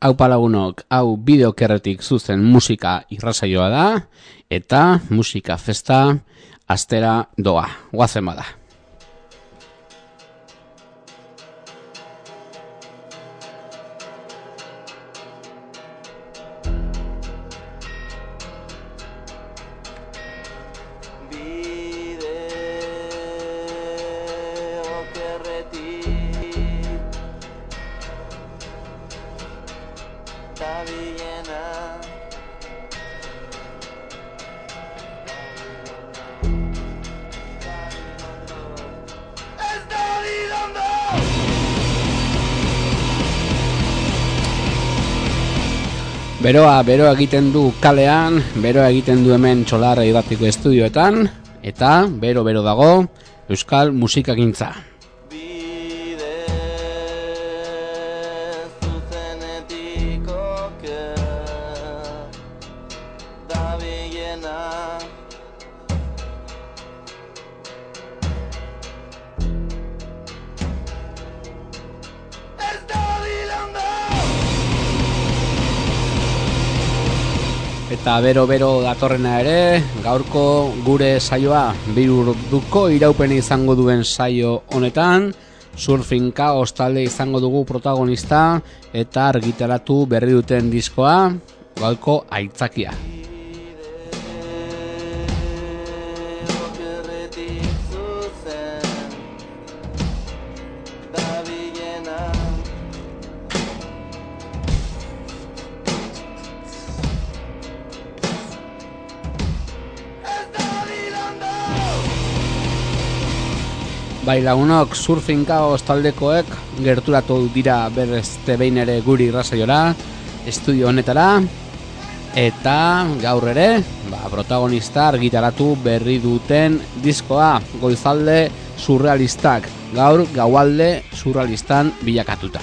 hau palagunok, hau bideokerretik zuzen musika irrasaioa da, eta musika festa astera doa, guazen bada. Beroa, beroa egiten du kalean, beroa egiten du hemen txolarra idatiko estudioetan, eta bero bero dago Euskal Musikagintza. Eta bero bero datorrena ere gaurko gure saioa birurduko iraupen izango duen saio honetan surfinka ostalde izango dugu protagonista eta argitaratu berri duten diskoa gaurko aitzakia. Bai lagunok surfing kaos taldekoek gerturatu dira berrezte behin ere guri irrazaiora, estudio honetara, eta gaur ere, ba, protagonista argitaratu berri duten diskoa, goizalde surrealistak, gaur gaualde surrealistan bilakatuta.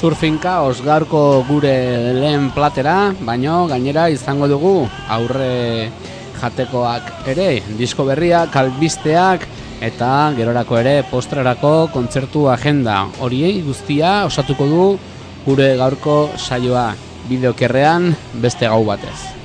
Surfinka osgarko gure lehen platera, baino gainera izango dugu aurre jatekoak ere, disko berria, kalbisteak eta gerorako ere postrarako kontzertu agenda. Horiei guztia osatuko du gure gaurko saioa bideokerrean beste gau batez.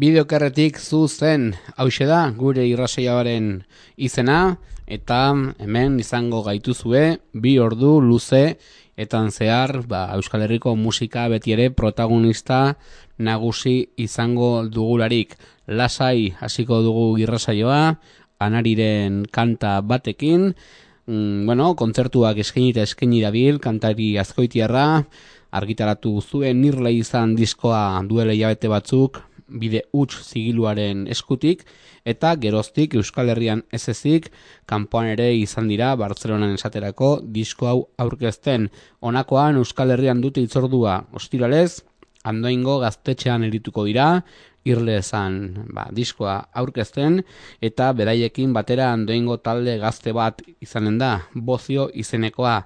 Bideokerretik zu zen hause da gure irrasaiabaren izena eta hemen izango gaituzue bi ordu luze eta zehar ba, Euskal Herriko musika beti ere protagonista nagusi izango dugularik. Lasai hasiko dugu irrasaioa, anariren kanta batekin, mm, bueno, kontzertuak eskaini eta eskaini dabil, kantari azkoitiarra, argitaratu zuen nirle izan diskoa duele jabete batzuk, bide huts zigiluaren eskutik, eta geroztik Euskal Herrian ez ezik, kanpoan ere izan dira Bartzelonan esaterako disko hau aurkezten. Honakoan Euskal Herrian dute itzordua ostiralez, andoingo gaztetxean erituko dira, irle esan ba, diskoa aurkezten, eta beraiekin batera andoingo talde gazte bat izanen da, bozio izenekoa.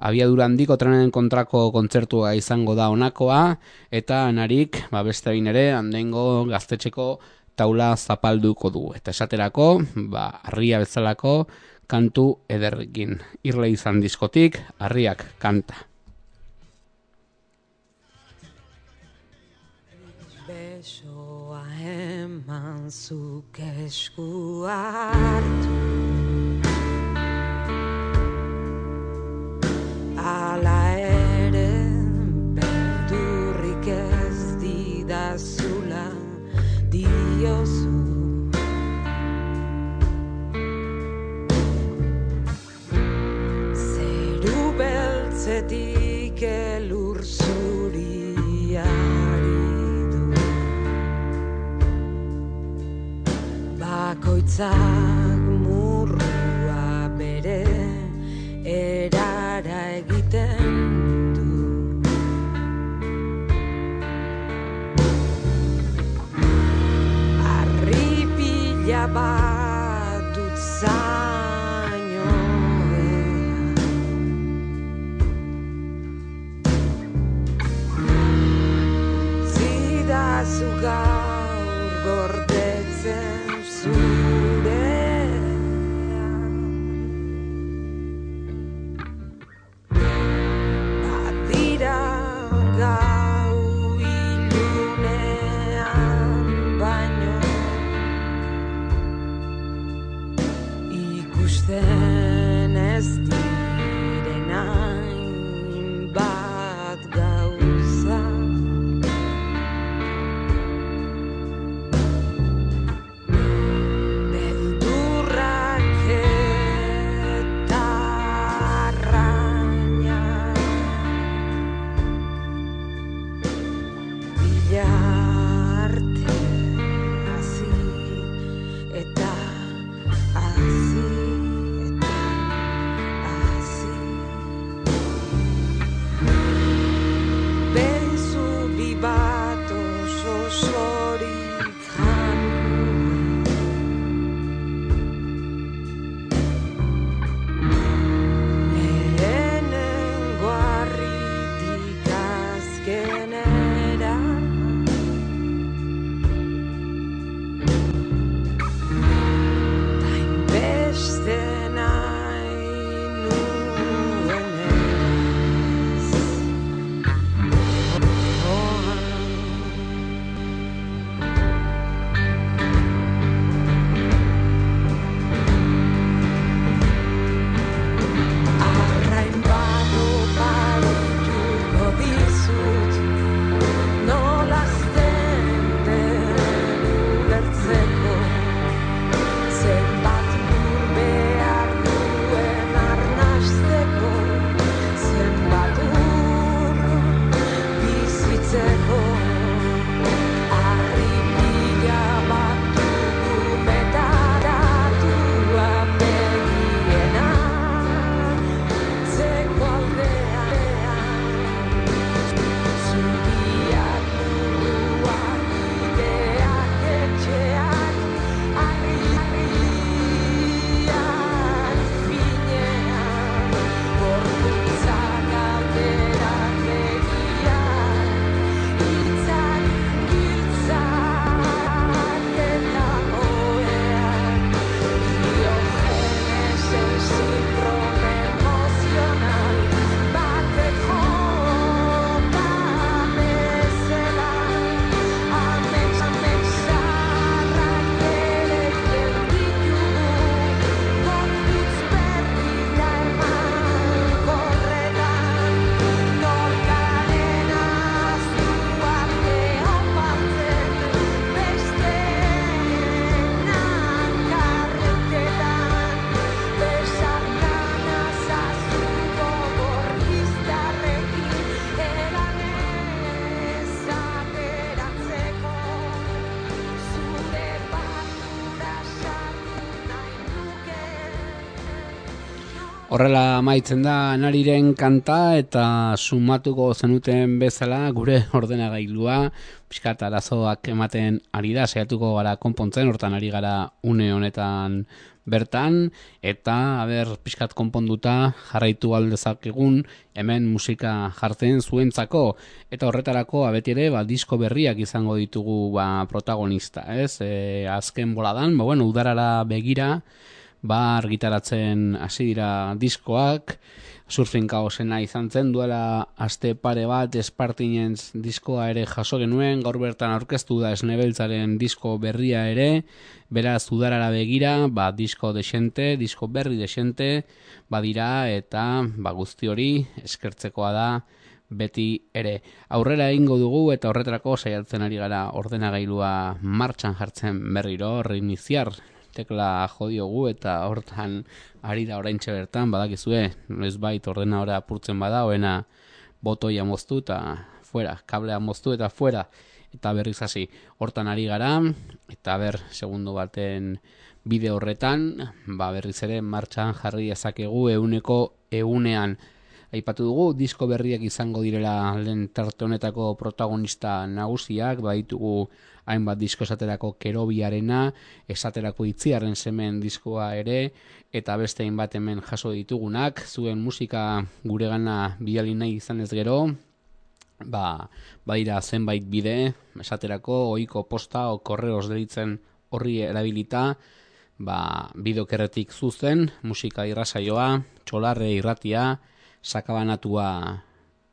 Abiadura handiko trenen kontrako kontzertua izango da honakoa, eta narik, ba, beste bain ere, andoingo gaztetxeko taula zapalduko du. Eta esaterako, ba, arria bezalako kantu ederrekin. Irle izan diskotik, harriak kanta. Besoa eman zuk esku hartu Ala ere berdurrik ez didazula diozu. Zeru beltzetik elur zuriari du. Bakoitzak murrua bere erara rabbi. Horrela amaitzen da nariren kanta eta sumatuko zenuten bezala gure ordenagailua. Pixkat arazoak ematen ari da, saiatuko gara konpontzen, hortan ari gara une honetan bertan, eta haber pixkat konponduta jarraitu aldezakegun hemen musika jartzen zuentzako, eta horretarako abeti ere ba, disko berriak izango ditugu ba, protagonista, ez? E, azken boladan, ba, bueno, udarara begira, ba argitaratzen hasi dira diskoak, surfing kaosena izan zen duela aste pare bat Espartinens diskoa ere jaso genuen, gaur bertan aurkeztu da esnebeltzaren disko berria ere, beraz udarara begira, ba disko desente, disko berri desente, badira eta ba guzti hori eskertzekoa da beti ere. Aurrera egingo dugu eta horretarako saiatzen ari gara ordenagailua martxan jartzen berriro, reiniziar tekla jodiogu eta hortan ari da oraintxe bertan badakizue ez bait ordenadora apurtzen bada oena botoia moztu eta fuera, kablea moztu eta fuera eta berriz hasi. Hortan ari gara eta ber segundo baten bide horretan ba berriz ere martxan jarri ezakegu euneko eunean Aipatu dugu, disko berriak izango direla lehen tarte honetako protagonista nagusiak, baitugu hainbat disko esaterako kerobiarena, esaterako itziarren semen diskoa ere, eta beste hainbat hemen jaso ditugunak, zuen musika gure gana biali nahi izan ez gero, ba, badira zenbait bide, esaterako, oiko posta o korreos deritzen horri erabilita, ba, bidokerretik zuzen, musika irrasaioa, txolarre irratia, sakabanatua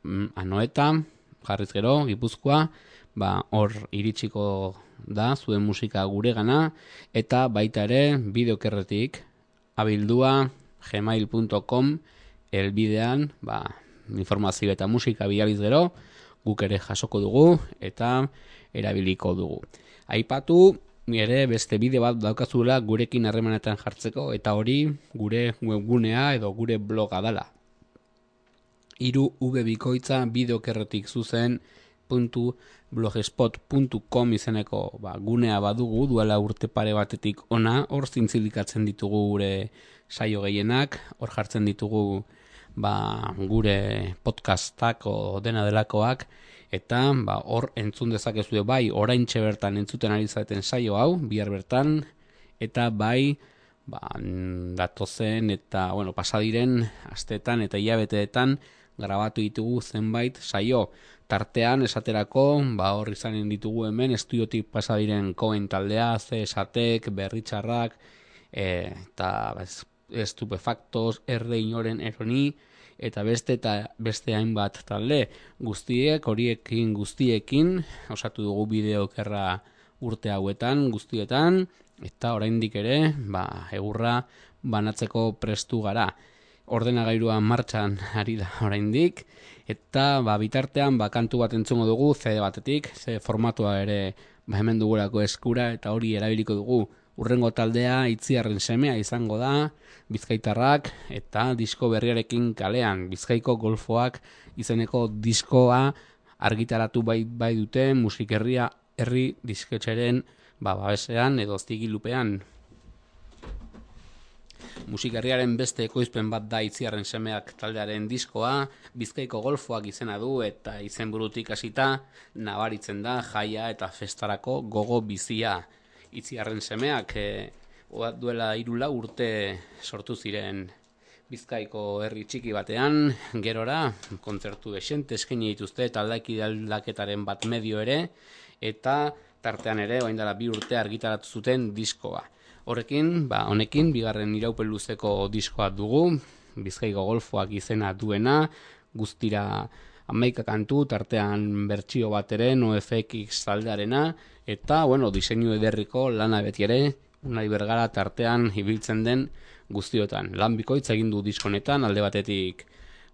mm, anoeta, jarriz gero, gipuzkoa, ba, hor iritsiko da, zuen musika gure gana, eta baita ere, bideokerretik, abildua, gmail.com, elbidean, ba, informazio eta musika bializ gero, guk ere jasoko dugu, eta erabiliko dugu. Aipatu, ere beste bide bat daukazula gurekin harremanetan jartzeko, eta hori gure webgunea edo gure bloga dala iru ube bikoitza bideokerretik zuzen puntu blogspot.com izeneko ba, gunea badugu duela urte pare batetik ona hor zintzilikatzen ditugu gure saio gehienak hor jartzen ditugu ba, gure podcastak o dena delakoak eta ba, hor entzun dezakezu bai orain bertan entzuten ari zaten saio hau bihar bertan eta bai ba, datozen eta bueno, pasadiren astetan eta hilabeteetan grabatu ditugu zenbait saio tartean esaterako ba hor izanen ditugu hemen estudiotik pasa diren koen taldea ze esatek berritxarrak e, eta estupefactos erde inoren eroni eta beste eta beste hainbat talde. Guztiek horiekin guztiekin osatu dugu bideokerra urte hauetan guztietan eta oraindik ere ba egurra banatzeko prestu gara ordenagailua martxan ari da oraindik. Eta ba, bitartean ba, kantu bat entzungo dugu CD batetik, ze formatua ere ba, hemen dugurako eskura eta hori erabiliko dugu. Urrengo taldea itziarren semea izango da, bizkaitarrak eta disko berriarekin kalean, bizkaiko golfoak izeneko diskoa argitaratu bai, bai dute musikerria herri disketxeren ba, babesean edo zigilupean musikarriaren beste ekoizpen bat da itziarren semeak taldearen diskoa, bizkaiko golfoak izena du eta izenburutik hasita nabaritzen da jaia eta festarako gogo bizia. Itziarren semeak e, duela irula urte sortu ziren bizkaiko herri txiki batean, gerora, kontzertu desente eskaini dituzte taldaki aldaketaren bat medio ere, eta tartean ere, oain bi urte argitaratu zuten diskoa. Horrekin, ba, honekin, bigarren iraupen luzeko diskoa dugu, bizkaiko golfoak izena duena, guztira amaika kantu, tartean bertsio bat ere, NoFX taldearena, eta, bueno, diseinu ederriko lana beti ere, unai bergara tartean ibiltzen den guztiotan. Lan bikoitz egin du diskonetan, alde batetik,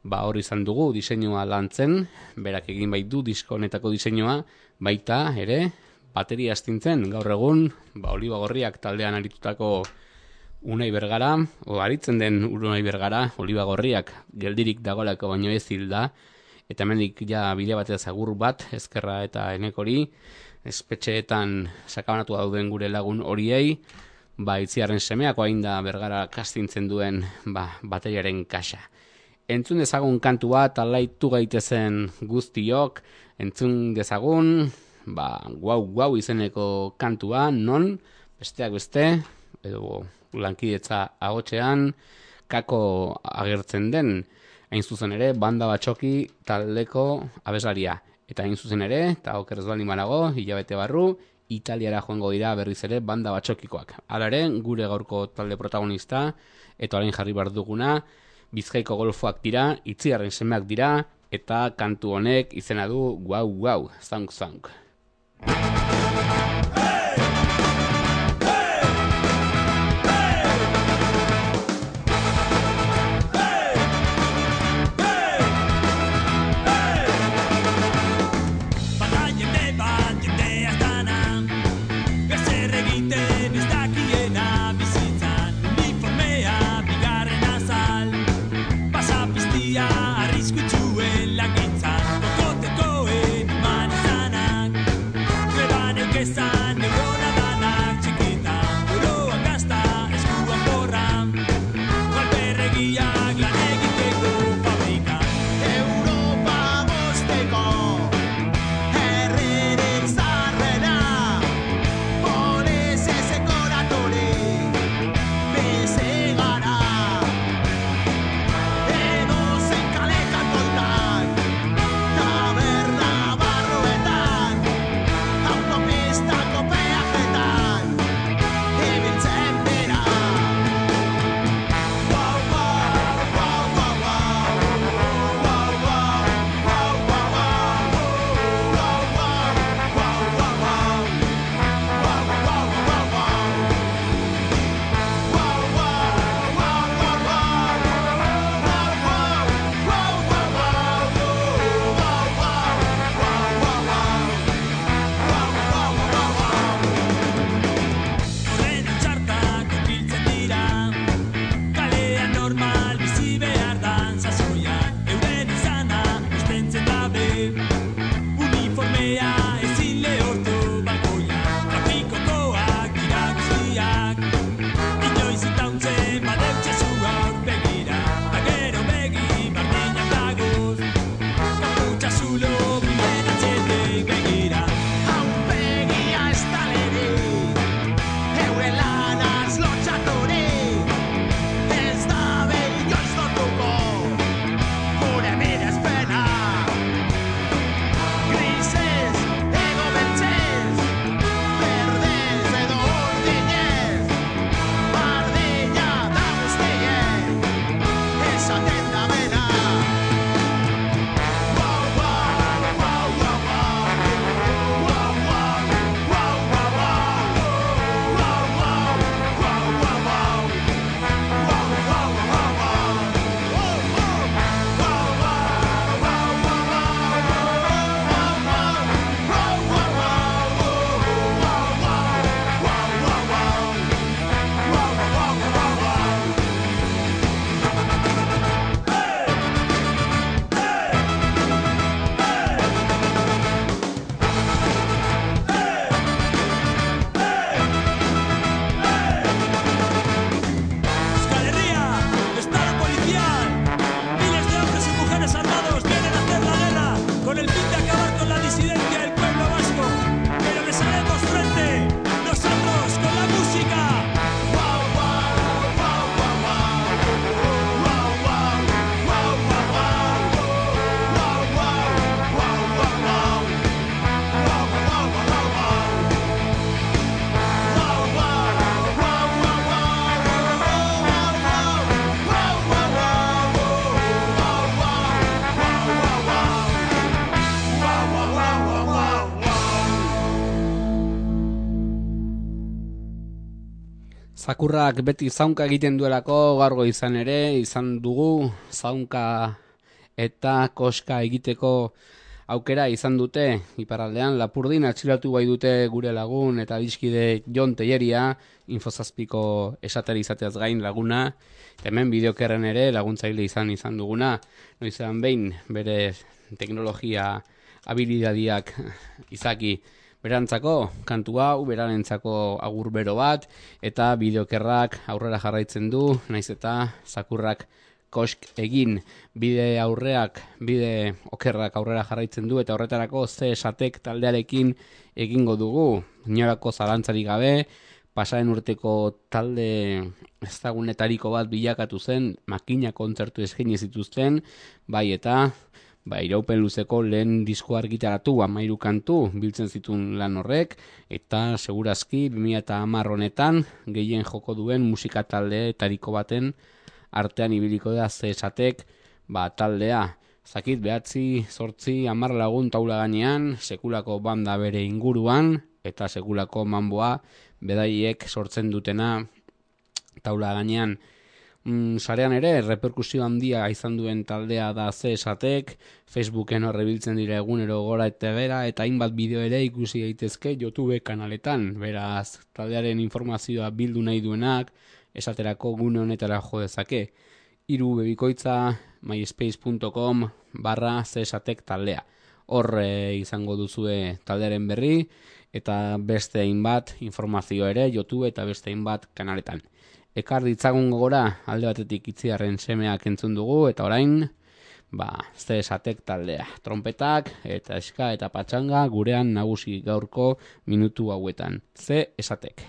ba, hori izan dugu, diseinua lantzen, berak egin baitu diskonetako diseinua, baita, ere, bateria astintzen, gaur egun, ba, oliba gorriak taldean aritutako unai bergara, o aritzen den unai bergara, oliba gorriak geldirik dagolako baino ez hilda, eta hemendik ja bide batez agur bat, ezkerra eta enekori, espetxeetan sakabanatu dauden gure lagun horiei, ba, itziarren semeak oain da bergara kastintzen duen ba, bateriaren kasa. Entzun dezagun kantu bat, alaitu gaitezen guztiok, entzun dezagun, ba, guau, guau izeneko kantua, non, besteak beste, edo lankidetza agotxean, kako agertzen den, hain zuzen ere, banda batxoki taldeko abeslaria. Eta hain zuzen ere, eta okerrez baldin banago, hilabete barru, Italiara joango dira berriz ere banda batxokikoak. Hala ere, gure gaurko talde protagonista, eta orain jarri behar duguna, Bizkaiko golfoak dira, itziarren semeak dira, eta kantu honek izena du guau guau, zank zank. Bada Zakurrak beti zaunka egiten duelako gaurgo izan ere, izan dugu zaunka eta koska egiteko aukera izan dute iparaldean lapurdin atxilatu bai dute gure lagun eta dizkide Jon Teieria infozazpiko esateri izateaz gain laguna eta hemen bideokerren ere laguntzaile izan izan duguna. Noizean behin bere teknologia habilidadiak izaki berantzako kantu hau, berarentzako agur bero bat, eta bideokerrak aurrera jarraitzen du, naiz eta zakurrak kosk egin. Bide aurreak, bide okerrak aurrera jarraitzen du, eta horretarako ze esatek taldearekin egingo dugu, inorako zalantzari gabe, pasaren urteko talde ezagunetariko bat bilakatu zen, makina kontzertu eskaini zituzten, bai eta ba, iraupen luzeko lehen disko argitaratu amairu kantu biltzen zituen lan horrek, eta segurazki 2010 honetan gehien joko duen musika taldeetariko baten artean ibiliko da ze esatek ba, taldea. Zakit behatzi, sortzi, amar lagun taula gainean, sekulako banda bere inguruan, eta sekulako manboa bedaiek sortzen dutena taula gainean. Mm, sarean ere, reperkusio handia izan duen taldea da ze esatek, Facebooken horrebiltzen dira egunero gora eta bera, eta hainbat bideo ere ikusi daitezke YouTube kanaletan. Beraz, taldearen informazioa bildu nahi duenak, esaterako gune honetara jo dezake. Iru bebikoitza myspace.com barra zesatek taldea. Hor izango duzue taldearen berri eta beste hainbat informazio ere YouTube eta beste hainbat kanaletan. Ekar ditzagun gogora alde batetik itziarren semeak entzun dugu eta orain ba, ze esatek taldea. Trompetak eta eska eta patxanga gurean nagusi gaurko minutu hauetan. Ze esatek.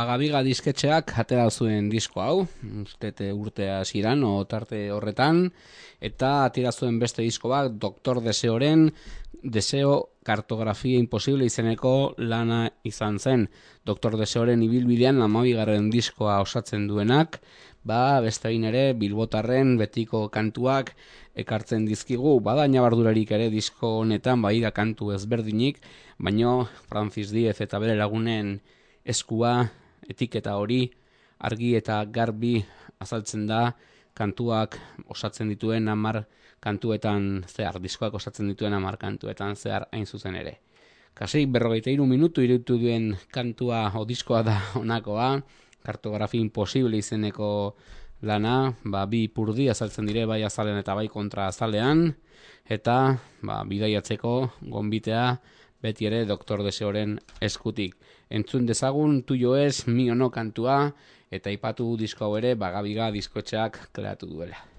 Bagabiga disketxeak atera zuen disko hau, ustete urtea ziran, o tarte horretan, eta atera zuen beste disko bat, Doktor Deseoren, Deseo kartografia imposible izeneko lana izan zen. Doktor Deseoren ibilbidean amabigarren diskoa osatzen duenak, ba, beste ere, bilbotarren betiko kantuak ekartzen dizkigu, bada nabardurarik ere disko honetan, bai da kantu ezberdinik, baino Francis Diez eta bere lagunen eskua, etiketa hori, argi eta garbi azaltzen da, kantuak osatzen dituen amar kantuetan zehar, diskoak osatzen dituen amar kantuetan zehar hain zuzen ere. Kasei berrogeita iru minutu irutu duen kantua o diskoa da honakoa, kartografi imposible izeneko lana, ba, bi purdi azaltzen dire bai azalean eta bai kontra azalean, eta ba, bidaiatzeko gonbitea beti ere Doktor Deseoren eskutik. Entzun dezagun tuio ez miono kantua eta ipatu disko hau ere bagabiga diskotxeak kreatu duela.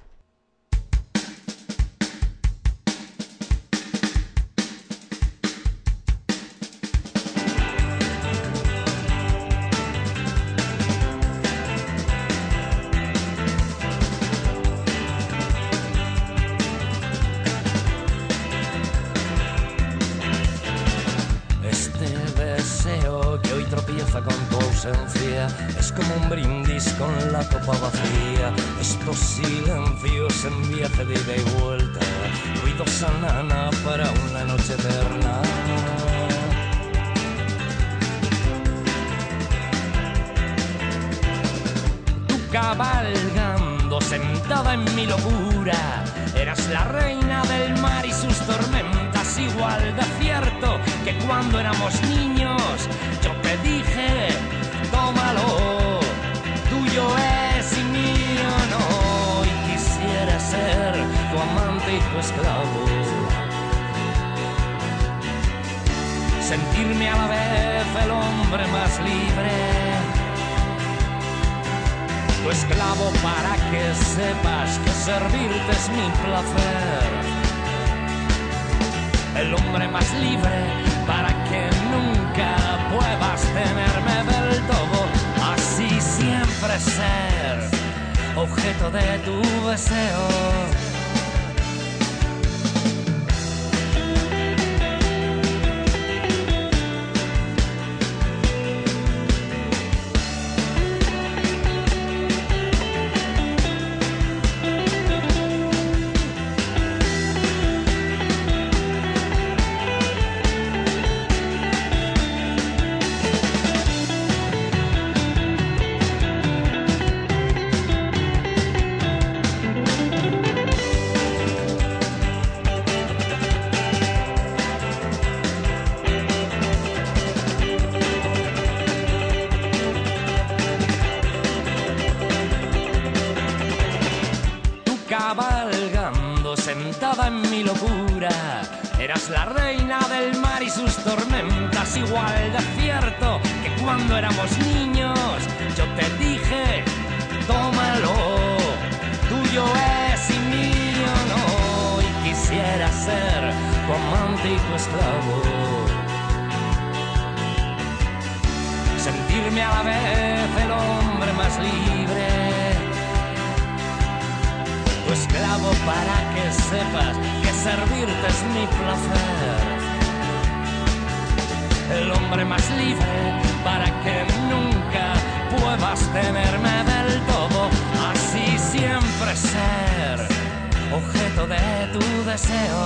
Sentada en mi locura. Eras la reina del mar y sus tormentas, igual de cierto que cuando éramos niños yo te dije, tómalo, tuyo es y mío no, y quisiera ser tu esclavo. Sentirme a la vez el hombre más libre para que sepas que servirte es mi placer. El hombre más libre para que nunca puedas tenerme del todo. Así siempre ser objeto de tu deseo.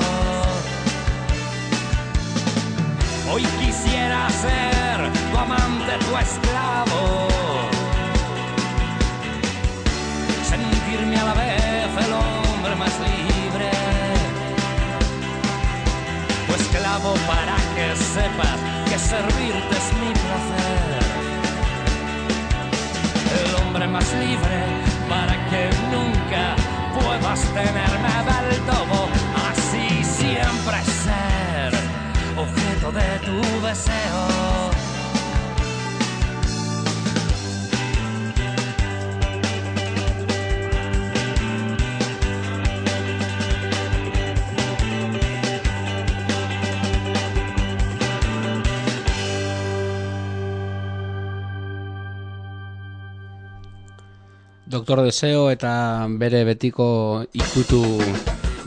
Hoy quisiera ser tu amante, tu esclavo. sentirme a la vez el hombre más libre. Tu esclavo para que sepas que servirte es mi placer. El hombre más libre para que nunca puedas tenerme del todo. Así siempre ser objeto de tu deseo. Doktor Deseo eta bere betiko ikutu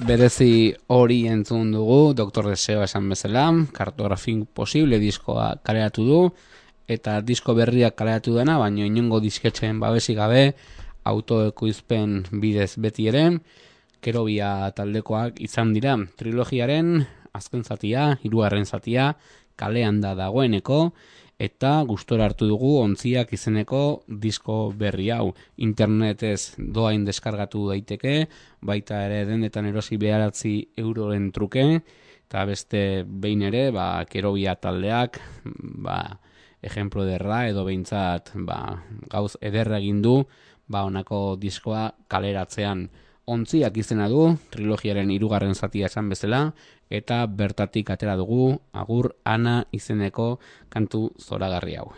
berezi hori entzun dugu, Doktor Deseo esan bezala, kartografin posible diskoa kaleratu du, eta disko berriak kaleratu dena, baino inongo disketxeen babesi gabe, autoekoizpen bidez beti ere, kerobia taldekoak izan dira, trilogiaren azken zatia, hirugarren zatia, kalean da dagoeneko, eta gustora hartu dugu ontziak izeneko disko berri hau. Internetez doain deskargatu daiteke, baita ere denetan erosi beharatzi euroren truke, eta beste behin ere, ba, kerobia taldeak, ba, ejemplo derra edo behintzat ba, gauz ederra egin du, ba, honako diskoa kaleratzean ontziak izena du, trilogiaren hirugarren zatia esan bezala, eta bertatik atera dugu agur ana izeneko kantu zoragarri hau.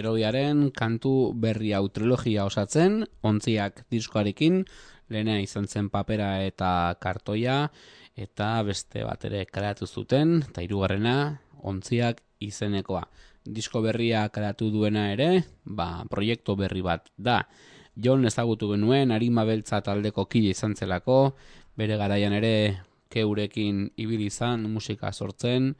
Kerobiaren kantu berri hau trilogia osatzen, ontziak diskoarekin, lehena izan zen papera eta kartoia, eta beste bat ere kaleratu zuten, eta hirugarrena ontziak izenekoa. Disko berria kaleratu duena ere, ba, proiektu berri bat da. Jon ezagutu genuen, harima beltza taldeko kide izan zelako, bere garaian ere keurekin ibili izan musika sortzen,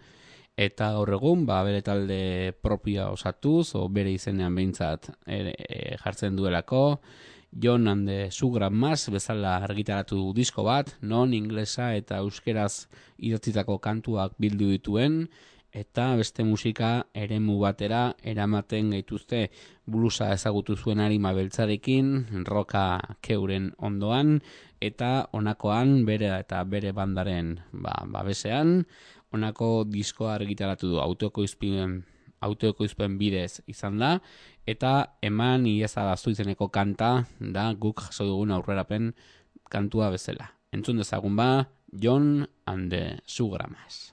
eta gaur egun ba, bere talde propia osatuz, o bere izenean behintzat ere, e, jartzen duelako, John and the Sugar Mass bezala argitaratu disko bat, non inglesa eta euskeraz idatzitako kantuak bildu dituen, eta beste musika eremu batera eramaten gaituzte. Blusa ezagutu zuen harima beltzarekin, roka keuren ondoan, eta honakoan bere eta bere bandaren ba, babesean, honako diskoa argitaratu du autoekoizpen autoekoizpen bidez izan da, eta eman iezadazu izeneko kanta da guk jaso dugun aurrerapen kantua bezala. Entzun dezagun ba, John and the Sugramas.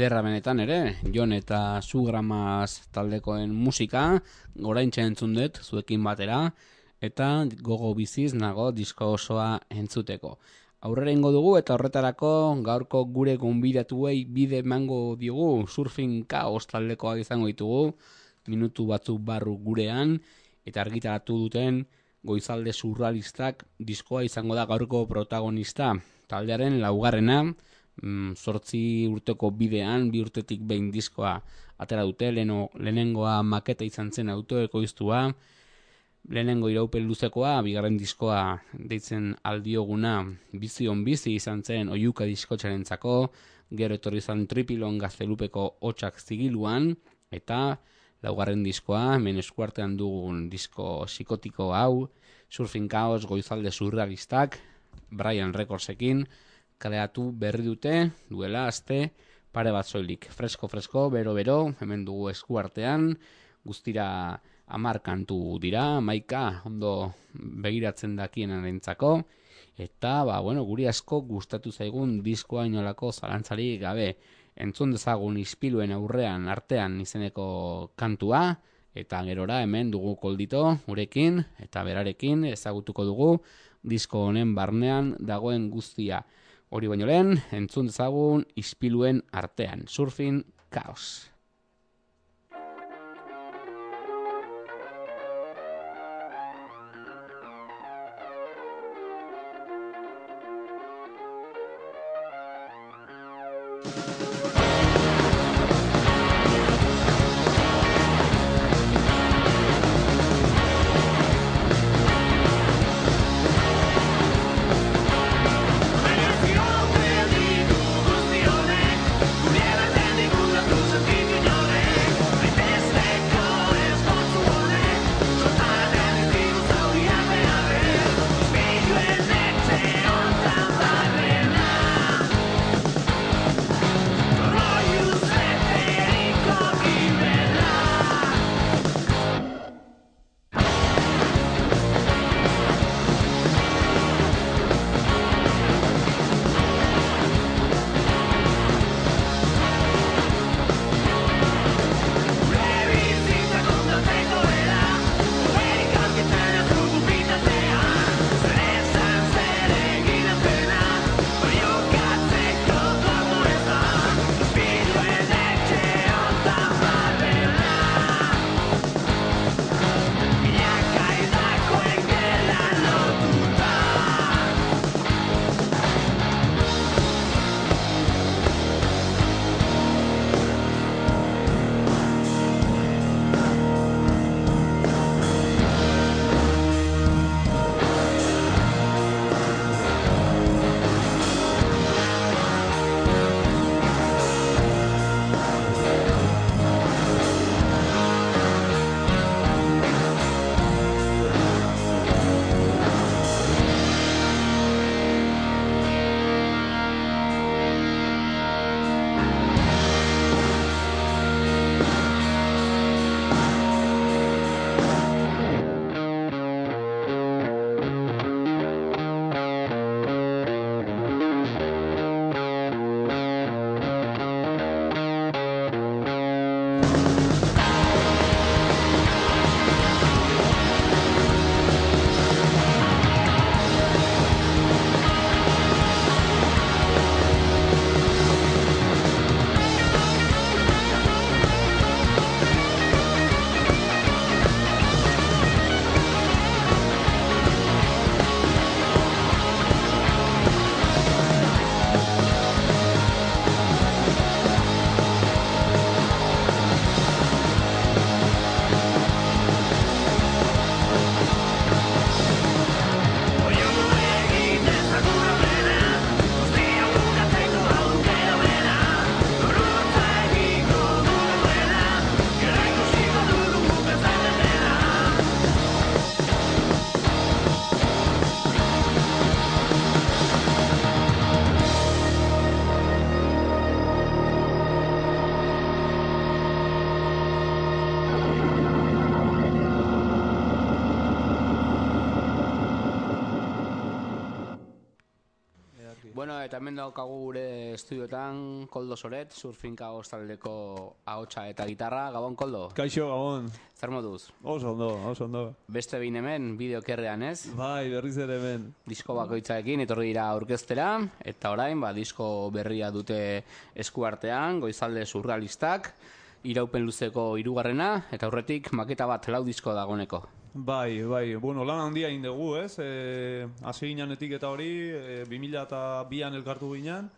Ederra benetan ere, Jon eta Sugramas taldekoen musika, goraintxe entzun dut, zuekin batera, eta gogo biziz nago disko osoa entzuteko. Aurrera ingo dugu eta horretarako gaurko gure gonbidatuei bide emango diogu surfing kaos taldekoak izango ditugu, minutu batzuk barru gurean, eta argitaratu duten goizalde surrealistak diskoa izango da gaurko protagonista. Taldearen laugarrena, mm, zortzi urteko bidean, bi urtetik behin diskoa atera dute, leno, lehenengoa maketa izan zen autoekoiztua, lehenengo iraupen luzekoa, bigarren diskoa deitzen aldioguna bizion bizi izan zen oiuka diskotxarentzako, gero etorri zan tripilon gaztelupeko hotxak zigiluan, eta laugarren diskoa, hemen eskuartean dugun disko psikotiko hau, Surfing Chaos goizalde surrealistak, Brian Recordsekin, kaleatu berri dute, duela aste, pare bat soilik, fresko-fresko, bero-bero, hemen dugu eskuartean, guztira amar kantu dira, maika ondo begiratzen dakienan entzako, eta, ba, bueno, guri asko gustatu zaigun diskoa inolako zalantzarik gabe, entzun dezagun ispiluen aurrean artean izeneko kantua, eta gerora hemen dugu koldito gurekin, eta berarekin ezagutuko dugu disko honen barnean dagoen guztia. Hori baino lehen, entzun dezagun ispiluen artean, surfing chaos. Hemen daukagu gure estudiotan Koldo Soret, Surfing Chaos taldeko ahotsa eta gitarra. Gabon, Koldo, Kaixo, Gabon. zer moduz? Oso ondo, oso ondo. Beste behin hemen, bideokerrean ez? Bai, berriz ere hemen. Disko bakoitzarekin etorri dira aurkeztera, eta orain, ba, disko berria dute eskuartean, goizalde surrealistak, iraupen luzeko hirugarrena eta aurretik maketa bat lau disko dagoneko. Bai, bai, bueno, lan handia egin dugu, ez? E, hasi ginenetik eta hori, e, 2002an elkartu ginen,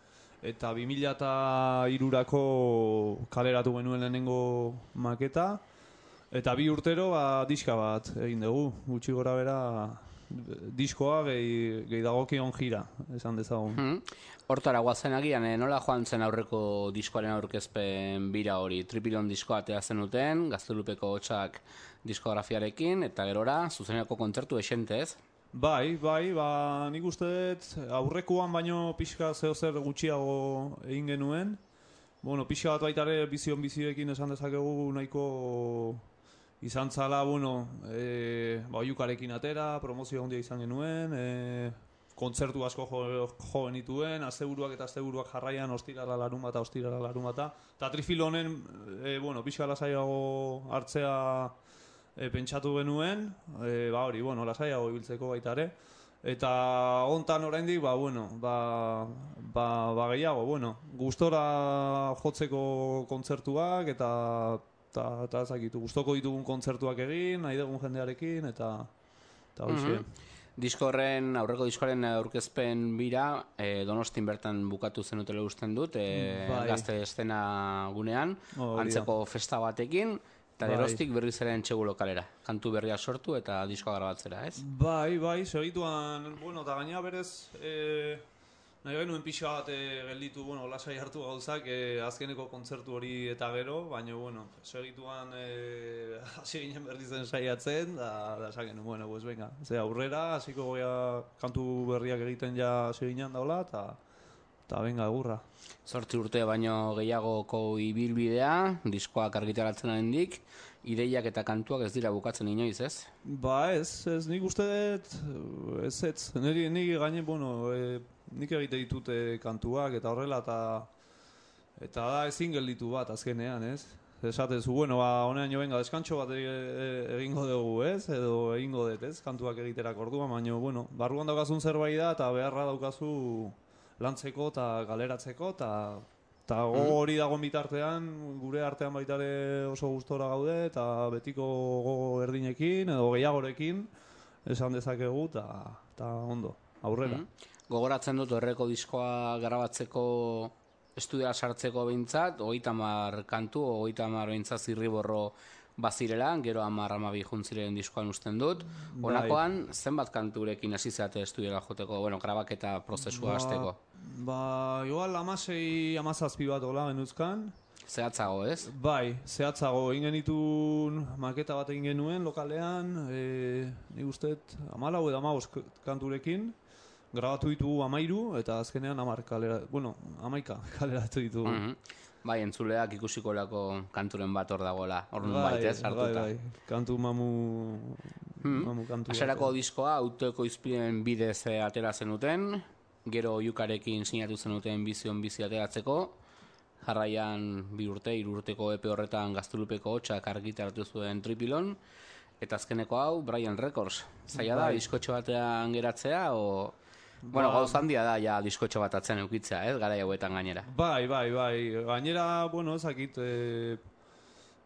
eta 2003ako kaleratu genuen lehenengo maketa, Eta bi urtero ba, diska bat egin dugu, gutxi gora bera diskoa gehi, gehi dagokion jira, esan dezagun. Hmm. Hortara guazen agian, eh, nola joan zen aurreko diskoaren aurkezpen bira hori? Tripilon diskoa atea zenuten, gaztelupeko hotxak diskografiarekin, eta gerora, zuzeneko kontzertu esente ez? Bai, bai, ba, nik uste dut aurrekoan baino pixka zeo zer gutxiago egin genuen. Bueno, pixka bat baitare bizion biziekin esan dezakegu nahiko izan zala, bueno, e, ba, oiukarekin atera, promozio handia izan genuen, e, kontzertu asko jo, jo genituen, asteburuak eta asteburuak jarraian ostirala larun bata, ostirala larun bata. Eta trifil honen, e, bueno, pixka lasaiago hartzea e, pentsatu genuen, e, ba hori, bueno, lasaiago ibiltzeko baita ere. Eta hontan oraindik ba bueno, ba, ba, ba gehiago, bueno, gustora jotzeko kontzertuak eta eta ez dakit, gustoko ditugun kontzertuak egin, nahi dugun jendearekin eta eta hoxe. Mhm. Disko horren, aurreko diskoaren aurkezpen bira, e, Donostin bertan bukatu zenutela usten dut, e, Bai. gazte estena gunean, Hori da. antzeko festa batekin, eta Bai. geroztik berriz ere entxegu lokalera. Kantu berria sortu eta diskoa grabatzera, ez? Bai, bai, segituan, bueno, eta gaina berez, e, nahi genuen pixa bat e, gelditu, bueno, lasai hartu gauzak, e, azkeneko kontzertu hori eta gero, baina, bueno, segituan e, hasi ginen berri zen saiatzen, da, da esan genuen, bueno, pues venga, ze aurrera, hasiko goia kantu berriak egiten ja hasi ginen daula, eta, eta venga, egurra. Zortzi urte baino gehiagoko ibilbidea, diskoak argitaratzen hendik, ideiak eta kantuak ez dira bukatzen inoiz, ez? Ba ez, ez nik uste dut, ez ez, niri, niri gaine, bueno, e, nik egite ditute kantuak eta horrela eta eta da ezin gelditu bat azkenean, ez? Esatezu, bueno, ba, honean jo venga, deskantxo bat e, e, egingo dugu, ez? Edo egingo dut, ez? Kantuak egiterak orduan, baina, bueno, barruan daukazun zerbait da eta beharra daukazu lantzeko eta galeratzeko eta eta gogo hori dagoen bitartean, gure artean baitare oso gustora gaude eta betiko gogo berdinekin edo gehiagorekin esan dezakegu eta ondo, aurrera. Mhm. Gogoratzen dut horreko diskoa grabatzeko estudiara sartzeko behintzat, hogeita hamar kantu, hogeita hamar behintzat zirriborro bazirela, gero hamar hamabi juntziren diskoan usten dut. Honakoan, zenbat kanturekin hasi zeate estudiara joteko, bueno, grabaketa prozesua hasteko. Ba, igual amasei, amazazpi bat hola genuzkan. Zehatzago, ez? Bai, zehatzago egin genitun maketa bat egin genuen lokalean, e, nik usteet amalau edo amaboz kanturekin, grabatu ditugu amairu, eta azkenean amar kalera, bueno, amaika kaleratu ditugu. Mhm. Bai, entzuleak ikusiko lako kanturen bat hor dagoela, hor nun baitez hartuta. bai, kantu mamu, mamu kantu. bat. Hasierako diskoa autoeko izpilen bidez eh, atera zenuten, gero oiukarekin sinatu zenuten bizion bizi ateratzeko, jarraian bi urte, hiru urteko epe horretan gaztulupeko hotxak argitaratu zuen tripilon, eta azkeneko hau Brian Records. Zaila da, Bai. diskotxo batean geratzea, o... Bueno, Ba- gauz handia da, ja, diskotxo bat atzen eukitzea, ez, gara hauetan gainera. Bai, bai, bai. Gainera, bueno, ezakit, e,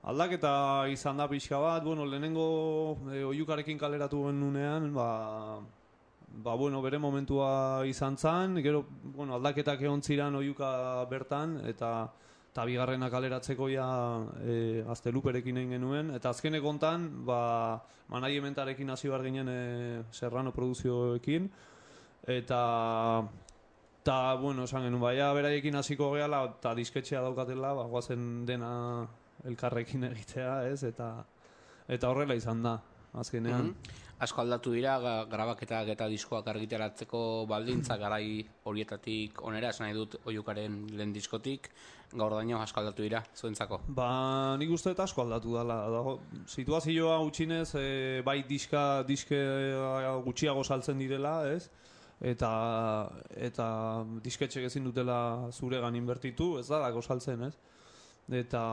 aldaketa izan da pixka bat, bueno, lehenengo e, oiukarekin kaleratu genunean, ba, ba, bueno, bere momentua izan zan, gero, bueno, aldaketak egon ziran oiuka bertan, eta eta bigarrena kaleratzeko ja e, azteluperekin egin genuen, eta azkenek hontan, ba, managementarekin hasi behar ginen e, Serrano produzioekin, eta eta, bueno, esan genuen, baina beraiekin hasiko gehala, eta disketxea daukatela, ba, guazen dena elkarrekin egitea, ez, eta eta horrela izan da, azkenean. Mhm. Asko aldatu dira, grabaketak eta diskoak argitaratzeko baldintza garai horietatik onera, esan nahi dut oiukaren lehen diskotik, gaur daño asko aldatu dira, zuentzako. Ba, nik uste dut asko aldatu dela. Dago, situazioa gutxinez, e, bai diska, diske eh, gutxiago saltzen direla, ez? Eta, eta disketxek ezin dutela zuregan inbertitu, ez da dako saltzen, ez? Eta,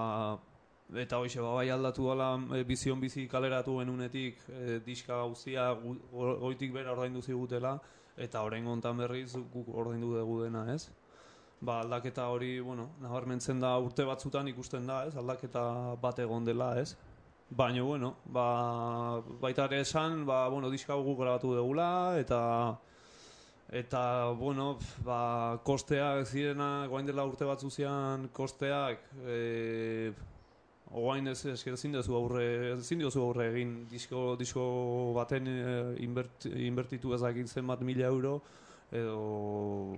eta hoxe, ba, bai aldatu dela e, bizion bizi kaleratu genunetik e, diska go- goitik bera ordaindu zigutela, eta orain hontan berriz guk ordaindu dugu dena, ez? ba, aldaketa hori, bueno, nabarmentzen da urte batzutan ikusten da, ez, aldaketa bat egon dela, ez. Baina, bueno, ba, baita ere esan, ba, bueno, diska guk grabatu degula, eta eta, bueno, ba, kosteak zirena, guain dela urte batzu zian kosteak, e, oain ez ez ezin duzu aurre, ezin diozu aurre egin disko, disko baten eh, inbert, inbertitu ezagin zenbat mila euro, edo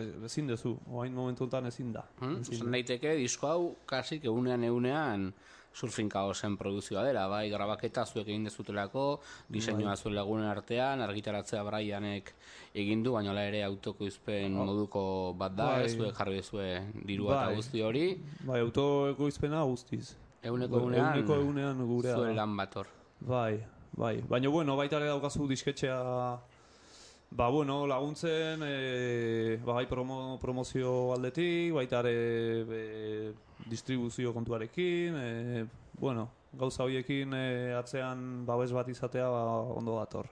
e- ezin duzu, oain momentu honetan ezin da. Hmm? Ezin daiteke disko hau kasik egunean egunean surfing kaosen produzioa dela, bai, grabaketa zuek egin dezutelako, diseinua zuen lagunen artean, argitaratzea Brianek egin du, baina ere autokoizpen moduko bat da, Bai. zuek jarri duzue dirua eta Bai. guzti hori, Bai, autoekoizpena guztiz. eguneko egunean, Eguneko egunean gurea zuen lan bator. Bai, bai. Baina, bueno, baita ere daukazu disketxea Ba, bueno, laguntzen, e, ba, bai promo, promozio aldetik, baita ere e, distribuzio kontuarekin, e, bueno, gauza horiekin e, atzean babes bat izatea ba, ondo dator.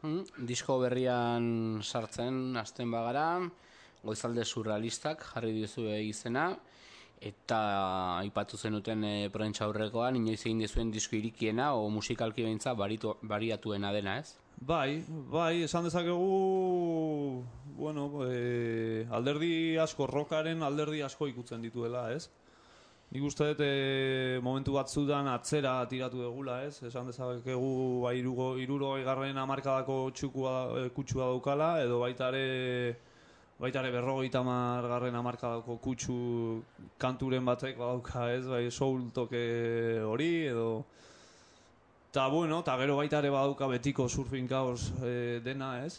Hmm? Disko berrian sartzen hasten bagara, goizalde surrealistak jarri dizue izena, eta aipatu zenuten e, prentsa aurrekoan, inoiz egin dizuen disko irikiena, o musikalki behintza bariatuena dena, ez? Bai, bai, esan dezakegu, bueno, e, alderdi asko, rokaren alderdi asko ikutzen dituela, ez? Nik uste dut e, momentu batzudan atzera tiratu egula, ez? Esan dezakegu ba, irugo, iruro egarren amarkadako txukua, e, kutsua daukala, edo baita ere, baita ere berrogeita garren amarkadako kutsu kanturen batek badauka, ez? Bai, soul toke hori, edo... Ta bueno, eta gero baita ere badauka betiko surfing kaos e, dena, ez?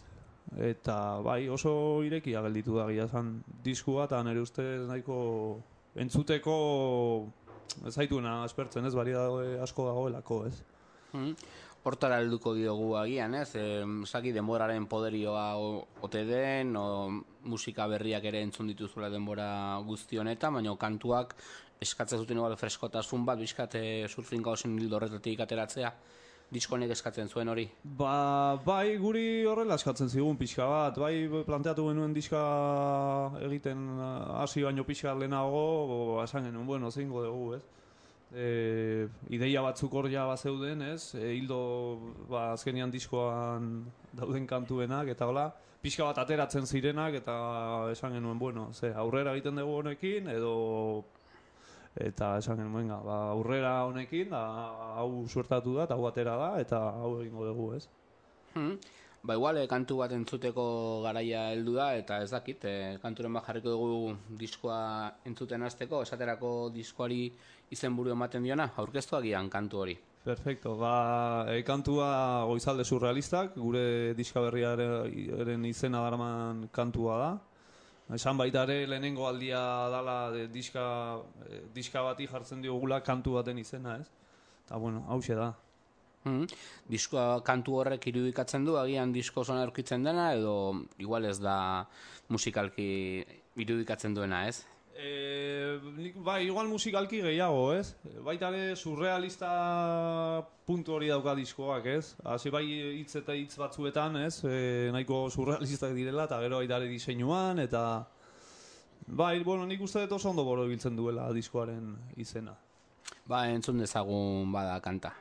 Eta bai, oso irekia gelditu da gila esan diskua, eta nire ustez nahiko entzuteko ez zaituena aspertzen, ez? Baria asko dagoelako, ez? Hmm? Hortara helduko diogu agian, ez? E, zaki denboraren poderioa ote den, o musika berriak ere entzun dituzula denbora guzti honetan, baina kantuak eskatzen zuten igual freskotasun bat, bizkate surfing gauzen hildo horretatik ateratzea, diskonek eskatzen zuen hori. Ba, bai, guri horrela eskatzen zigun pixka bat, bai planteatu genuen diska egiten uh, hasi baino pixka bat lehenago, esan genuen, bueno, zeingo dugu, ez? E, ideia batzuk hor ja bazeuden, ez? E, hildo, ba, azkenian diskoan dauden kantuenak, eta hola, pixka bat ateratzen zirenak, eta esan genuen, bueno, ze, aurrera egiten dugu honekin, edo eta esan genuen, ba, aurrera honekin, da, hau suertatu da, eta hau atera da, eta hau egingo dugu, ez? Hmm? Ba igual, eh, kantu bat entzuteko garaia heldu da, eta ez dakit, eh, kanturen bat jarriko dugu diskoa entzuten hasteko, esaterako diskoari izenburu ematen diona, aurkeztu agian kantu hori. Perfecto, ba, e, kantua goizalde surrealistak, gure diska berriaren izena darman kantua da. Esan baita ere lehenengo aldia dala de diska, e, diska bati jartzen diogula kantu baten izena, ez? Eta bueno, hause da. Hmm? Diskoa kantu horrek irudikatzen du, agian disko zona aurkitzen dena, edo igual ez da musikalki irudikatzen duena, ez? E, nik, bai, igual musikalki gehiago, ez? Baita ere surrealista puntu hori dauka diskoak, ez? Hasi bai hitz eta hitz batzuetan, ez? E, nahiko surrealistak direla, eta gero baita ere diseinuan, eta... Bai, bueno, nik uste dut oso ondo boro ibiltzen duela diskoaren izena. Ba, entzun dezagun bada kanta.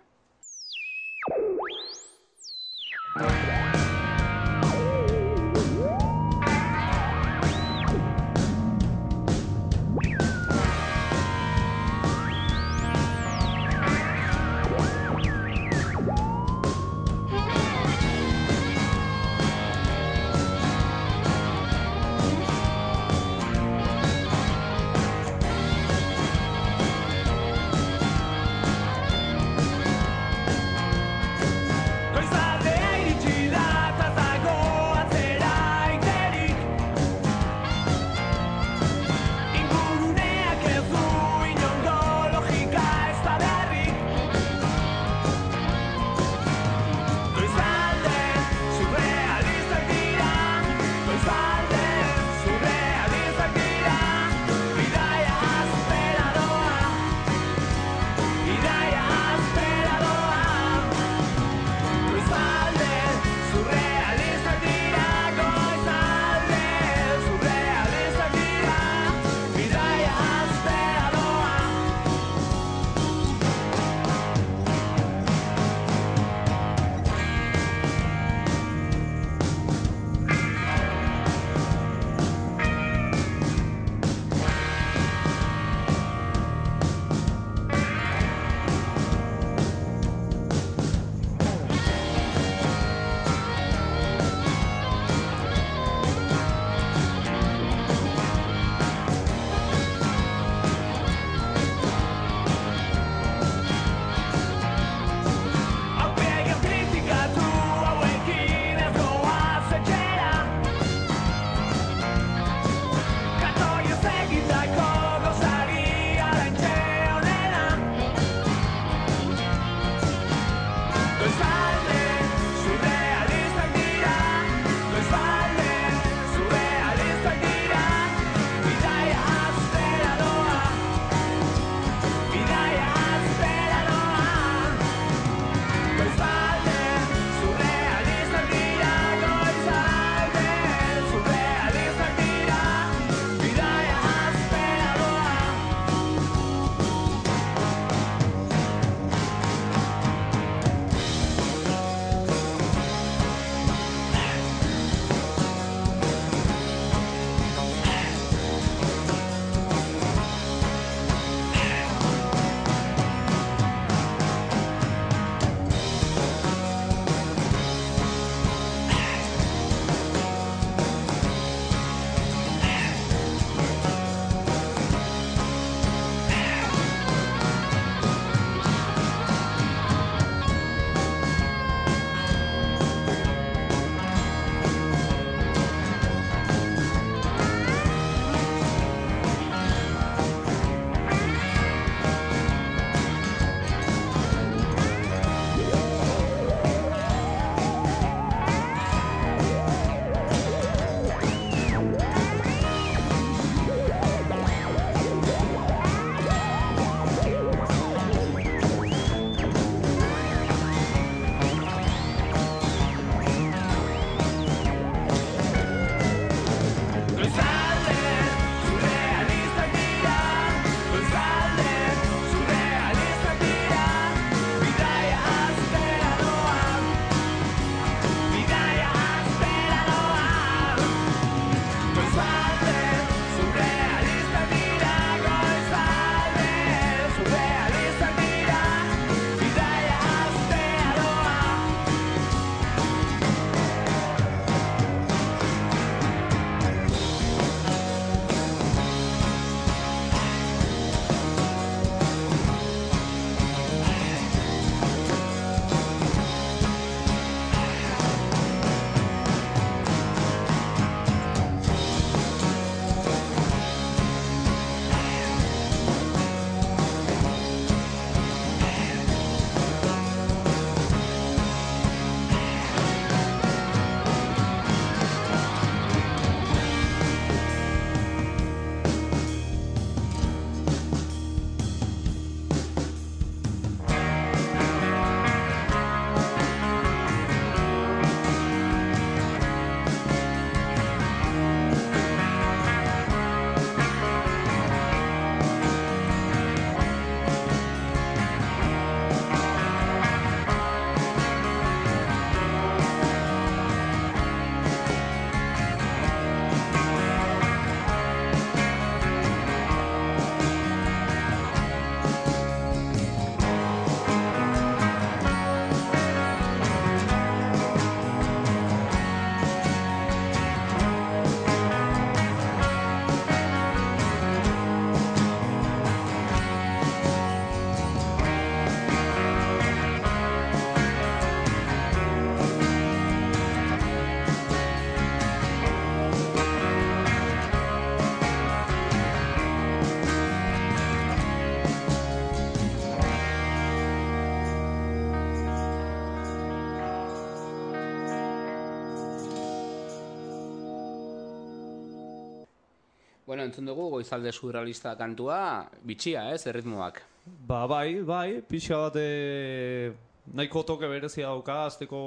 Entzun dugu goizalde surrealista kantua, bitxia, ez, erritmoak. Ba, bai, bai, pixa bat e, nahiko toke berezia dauka, azteko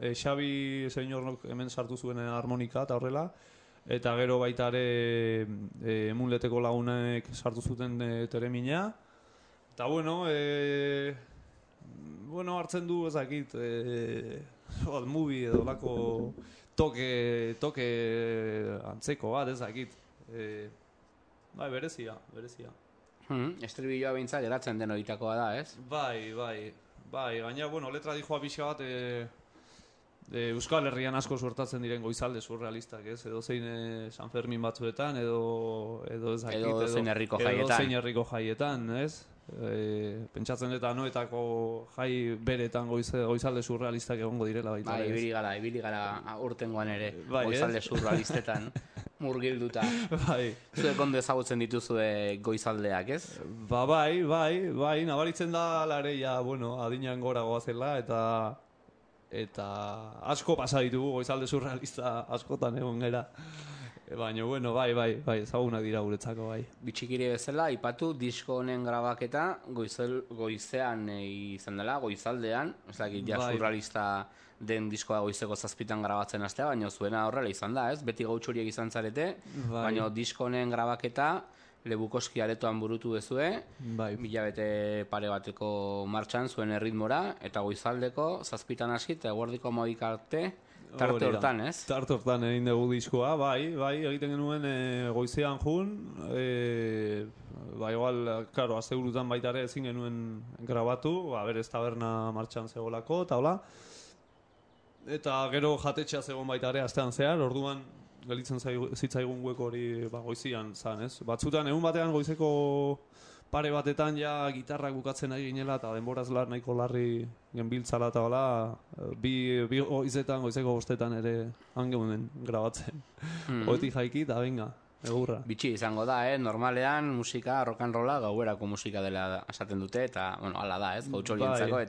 e, Xabi senyornok hemen sartu zuen harmonika eta horrela, eta gero baita ere e, emunleteko lagunek sartu zuten e, teremina, eta bueno, e, bueno, hartzen du ezakit, e, bat movie edo lako toke, toke antzeko bat ezakit. E, bai, berezia, berezia. Hmm, estribilloa behintzat geratzen den horitakoa da, ez? Bai, bai, bai, gaina, bueno, letra dijoa pixka bat, e, e, Euskal Herrian asko suertatzen diren goizalde surrealistak, ez? Edo zein e, San Fermin batzuetan, edo, edo ez dakit, Edo zein herriko Edo jaietan. zein herriko jaietan, ez? E, pentsatzen eta noetako jai beretan goize, goizalde surrealistak egongo direla baita. Bai, ibili gara, ibili gara urtengoan ere, Bai, goizalde ez? surrealistetan, murgilduta. Bai. Zuek ondo ezagutzen dituzue goizaldeak, ez? Ba, bai, bai, bai, nabaritzen da lareia, bueno, adinean gora goazela, eta eta asko pasa ditugu goizalde surrealista askotan egon gera. Baina, bueno, bai, bai, bai, ezagunak dira guretzako, bai. Bitxikiri bezala, ipatu disko honen grabaketa goizel, goizean e, izan dela, goizaldean, ez dakit, ja Bai. surrealista den diskoa goizeko zazpitan grabatzen hastea, baina zuena horrela izan da, ez? Beti gautxuriek izan zarete, Bai. baina disko honen grabaketa Lebukoski aretoan burutu dezue, Bai. Bilabete pare bateko martxan zuen erritmora, eta goizaldeko zazpitan hasi eta eguerdiko amabik arte tarte hortan, ez? Tarte hortan egin dugu diskoa, bai, bai, egiten genuen e, goizean jun, e, ba, igual, karo, azte burutan baita ere ezin genuen grabatu, ba, berez taberna martxan zegoelako, eta hola. Eta gero jatetxea zegoen baita ere astean zehar, orduan gelitzen zaigu- zitzaigun guek hori ba, goizian zan, ez? Batzutan, egun batean goizeko pare batetan ja gitarrak bukatzen ari ginela eta denboraz lar nahiko larri genbiltzala eta hola, eh, bi, bi goizetan, goizeko bostetan ere angeunen grabatzen. Hmm. Oetik jaiki eta venga, egurra. Bitxi izango da, eh? Normalean musika, rock and rolla gauerako musika dela esaten dute, eta, bueno, hala da, ez? Gautxolientzako, Bai.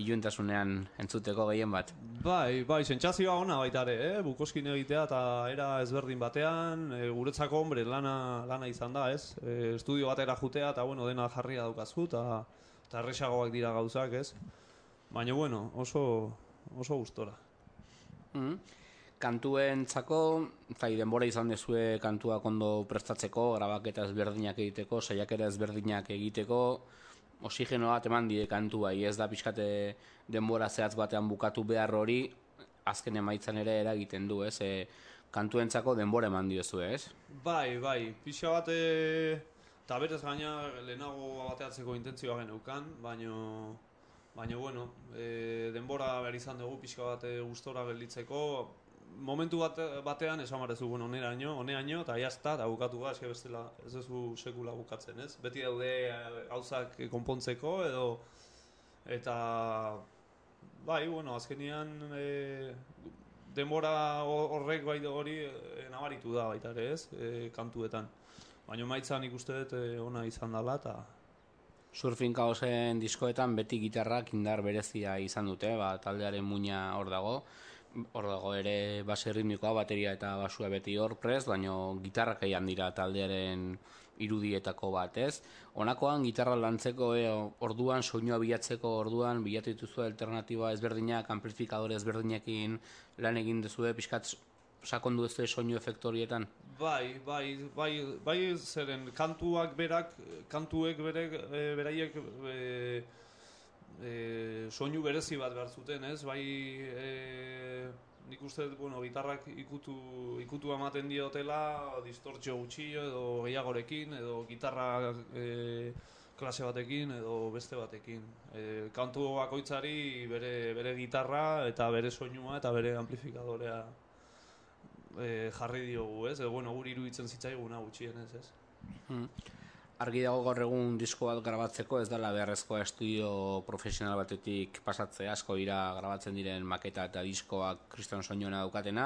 Iluntasunean entzuteko gehien bat. Bai, bai, sentsazioa ona baita ere, eh? Bukoskin egitea eta era ezberdin batean, e, guretzako hombre lana, lana izan da, ez? E, estudio batera jutea eta bueno, dena jarria daukazu eta eta erresagoak dira gauzak, ez? Baina bueno, oso oso gustora. Mm. Kantuentzako, zai, denbora izan dezue kantuak ondo prestatzeko, grabaketa ezberdinak egiteko, saiakera ezberdinak egiteko, oxigeno bat eman die kantuai, ez da pixkate denbora zehatz batean bukatu behar hori, azken emaitzan ere eragiten du, ez? E, kantuentzako denbora eman diozue, ez? Bai, bai, pixa bat e, eta berez gaina lehenago bateatzeko intentzioa geneukan, baino baina bueno, e, denbora behar izan dugu pixka bat e, gustora gelditzeko, momentu bat, batean esan barezu, bueno, oneraino, oneaino, eta jazta, eta bukatu ga, eske bestela ez duzu sekula bukatzen, ez? Beti daude e, gauzak konpontzeko, edo, eta, bai, bueno, azkenian, e, denbora ho- horrek bai hori e, nabaritu da baita ere, ez? E, kantuetan. Baina maitza nik uste dut e, ona izan dela, eta, Surfing Kaosen diskoetan beti gitarrak indar berezia izan dute, ba, taldearen muina hor dago. Hor dago ere base ritmikoa, bateria eta basua beti hor prest, baina gitarrak eian dira taldearen irudietako bat, ez? Honakoan gitarra lantzeko e, orduan, soinua bilatzeko orduan, bilatu dituzu alternatiba ezberdinak, amplifikadore ezberdinekin lan egin duzue, pixkat sakondu ez soinu efektorietan. Bai, bai, bai, bai zeren kantuak berak, kantuek berek, e, beraiek e, e, soinu berezi bat behar zuten, ez? Bai, e, nik uste bueno, gitarrak ikutu, ikutu ematen diotela, distortzio gutxi edo gehiagorekin, edo gitarra e, klase batekin edo beste batekin. E, kantu bakoitzari bere, bere gitarra eta bere soinua eta bere amplifikadorea e, jarri diogu, ez? Edo, bueno, guri iruditzen zitzaiguna gutxienez, ez? Hmm. Argi dago gaur egun disko bat grabatzeko ez dela beharrezkoa estudio profesional batetik pasatzea asko dira grabatzen diren maketa eta diskoak kriston soinuena daukatena,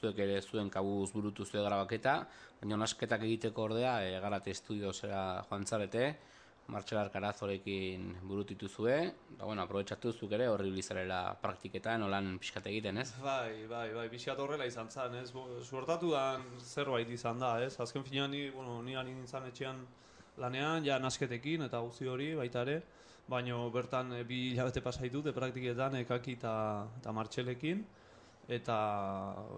zuek ere zuen kabuz burutu zuen grabaketa, baina nasketak egiteko ordea e, garate estudio zera joan zarete, Martxelar Karazorekin burutitu zue, eta bueno, aprobetsatu zuk ere horri bilizarela praktiketan, olan pixkat egiten, ez? Bai, bai, bai, pixkat horrela izan zen, ez? Suertatu da zerbait izan da, ez? Azken finean ni, bueno, ni nintzen etxean lanean, ja nasketekin eta guzti hori baita ere, baino bertan e, bi hilabete pasaitut e, praktiketan ekaki eta, eta martxelekin, eta,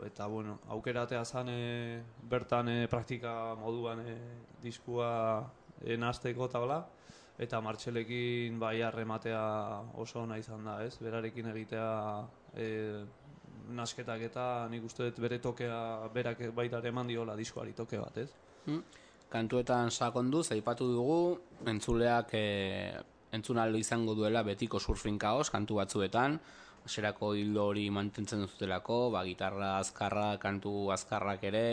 eta bueno, aukeratea zen e, bertan e, praktika moduan e, diskua e, nasteko eta hola, eta martxelekin bai harrematea oso ona izan da, ez? Berarekin egitea e, nasketak eta nik uste dut bere tokea berak baita eman diola diskoari toke bat, ez? Kantuetan sakonduz, aipatu dugu, entzuleak e, entzun ahal izango duela betiko surfing kaos kantu batzuetan, Zerako hildo hori mantentzen duzutelako, ba, gitarra azkarra, kantu azkarrak ere,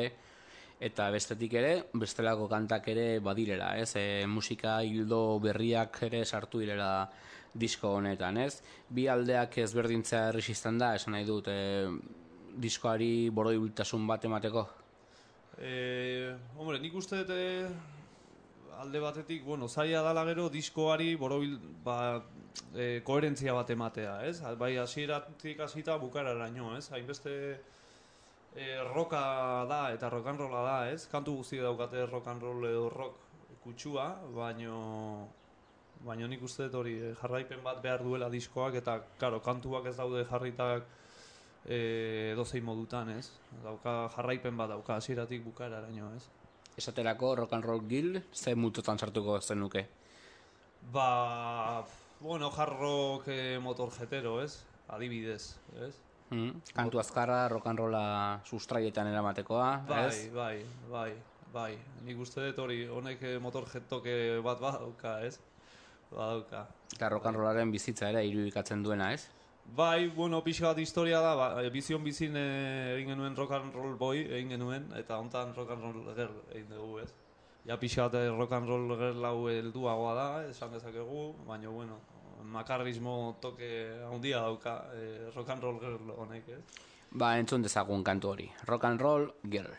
eta bestetik ere, bestelako kantak ere badirela, ez? E, musika hildo berriak ere sartu direla disko honetan, ez? Bi aldeak ezberdintzea erresistan da, esan nahi dut, e, diskoari boroibiltasun bat emateko? E, hombre, nik uste dut e, alde batetik, bueno, zaila dala gero diskoari borobil, ba, e, koherentzia bat ematea, ez? Bai, hasieratik hasita bukararaino, ez? Hainbeste e, roka da eta rock and rolla da, ez? Kantu guzti daukate rock and roll edo rock kutsua, baino baina nik uste dut hori eh, jarraipen bat behar duela diskoak eta karo, kantuak ez daude jarritak e, dozein modutan, ez? Dauka jarraipen bat dauka hasieratik bukaeraraino, ez? Esaterako rock and roll guild, ze multotan sartuko zenuke? Ba, bueno, hard rock eh, motorjetero, ez? Adibidez, ez? Mm, kantu azkarra, rock and rolla sustraietan eramatekoa, Bai, ez? bai, bai, bai. Nik uste dut hori, honek eh, motorjetoke bat badauka, ez? Badauka. Eta rock and rollaren bizitza ere irudikatzen duena, ez? Bai, bueno, pixka bat historia da, ba, e, bizion bizin e, egin genuen rock and roll boy, egin genuen, eta hontan rock and roll girl egin dugu, ez? Ja pixka bat e, rock and roll girl hau helduagoa da, esan dezakegu, baina, bueno, makarrismo toke handia dauka e, rock and roll girl honek, ez? Ba, entzun dezagun kantu hori. Rock and roll girl.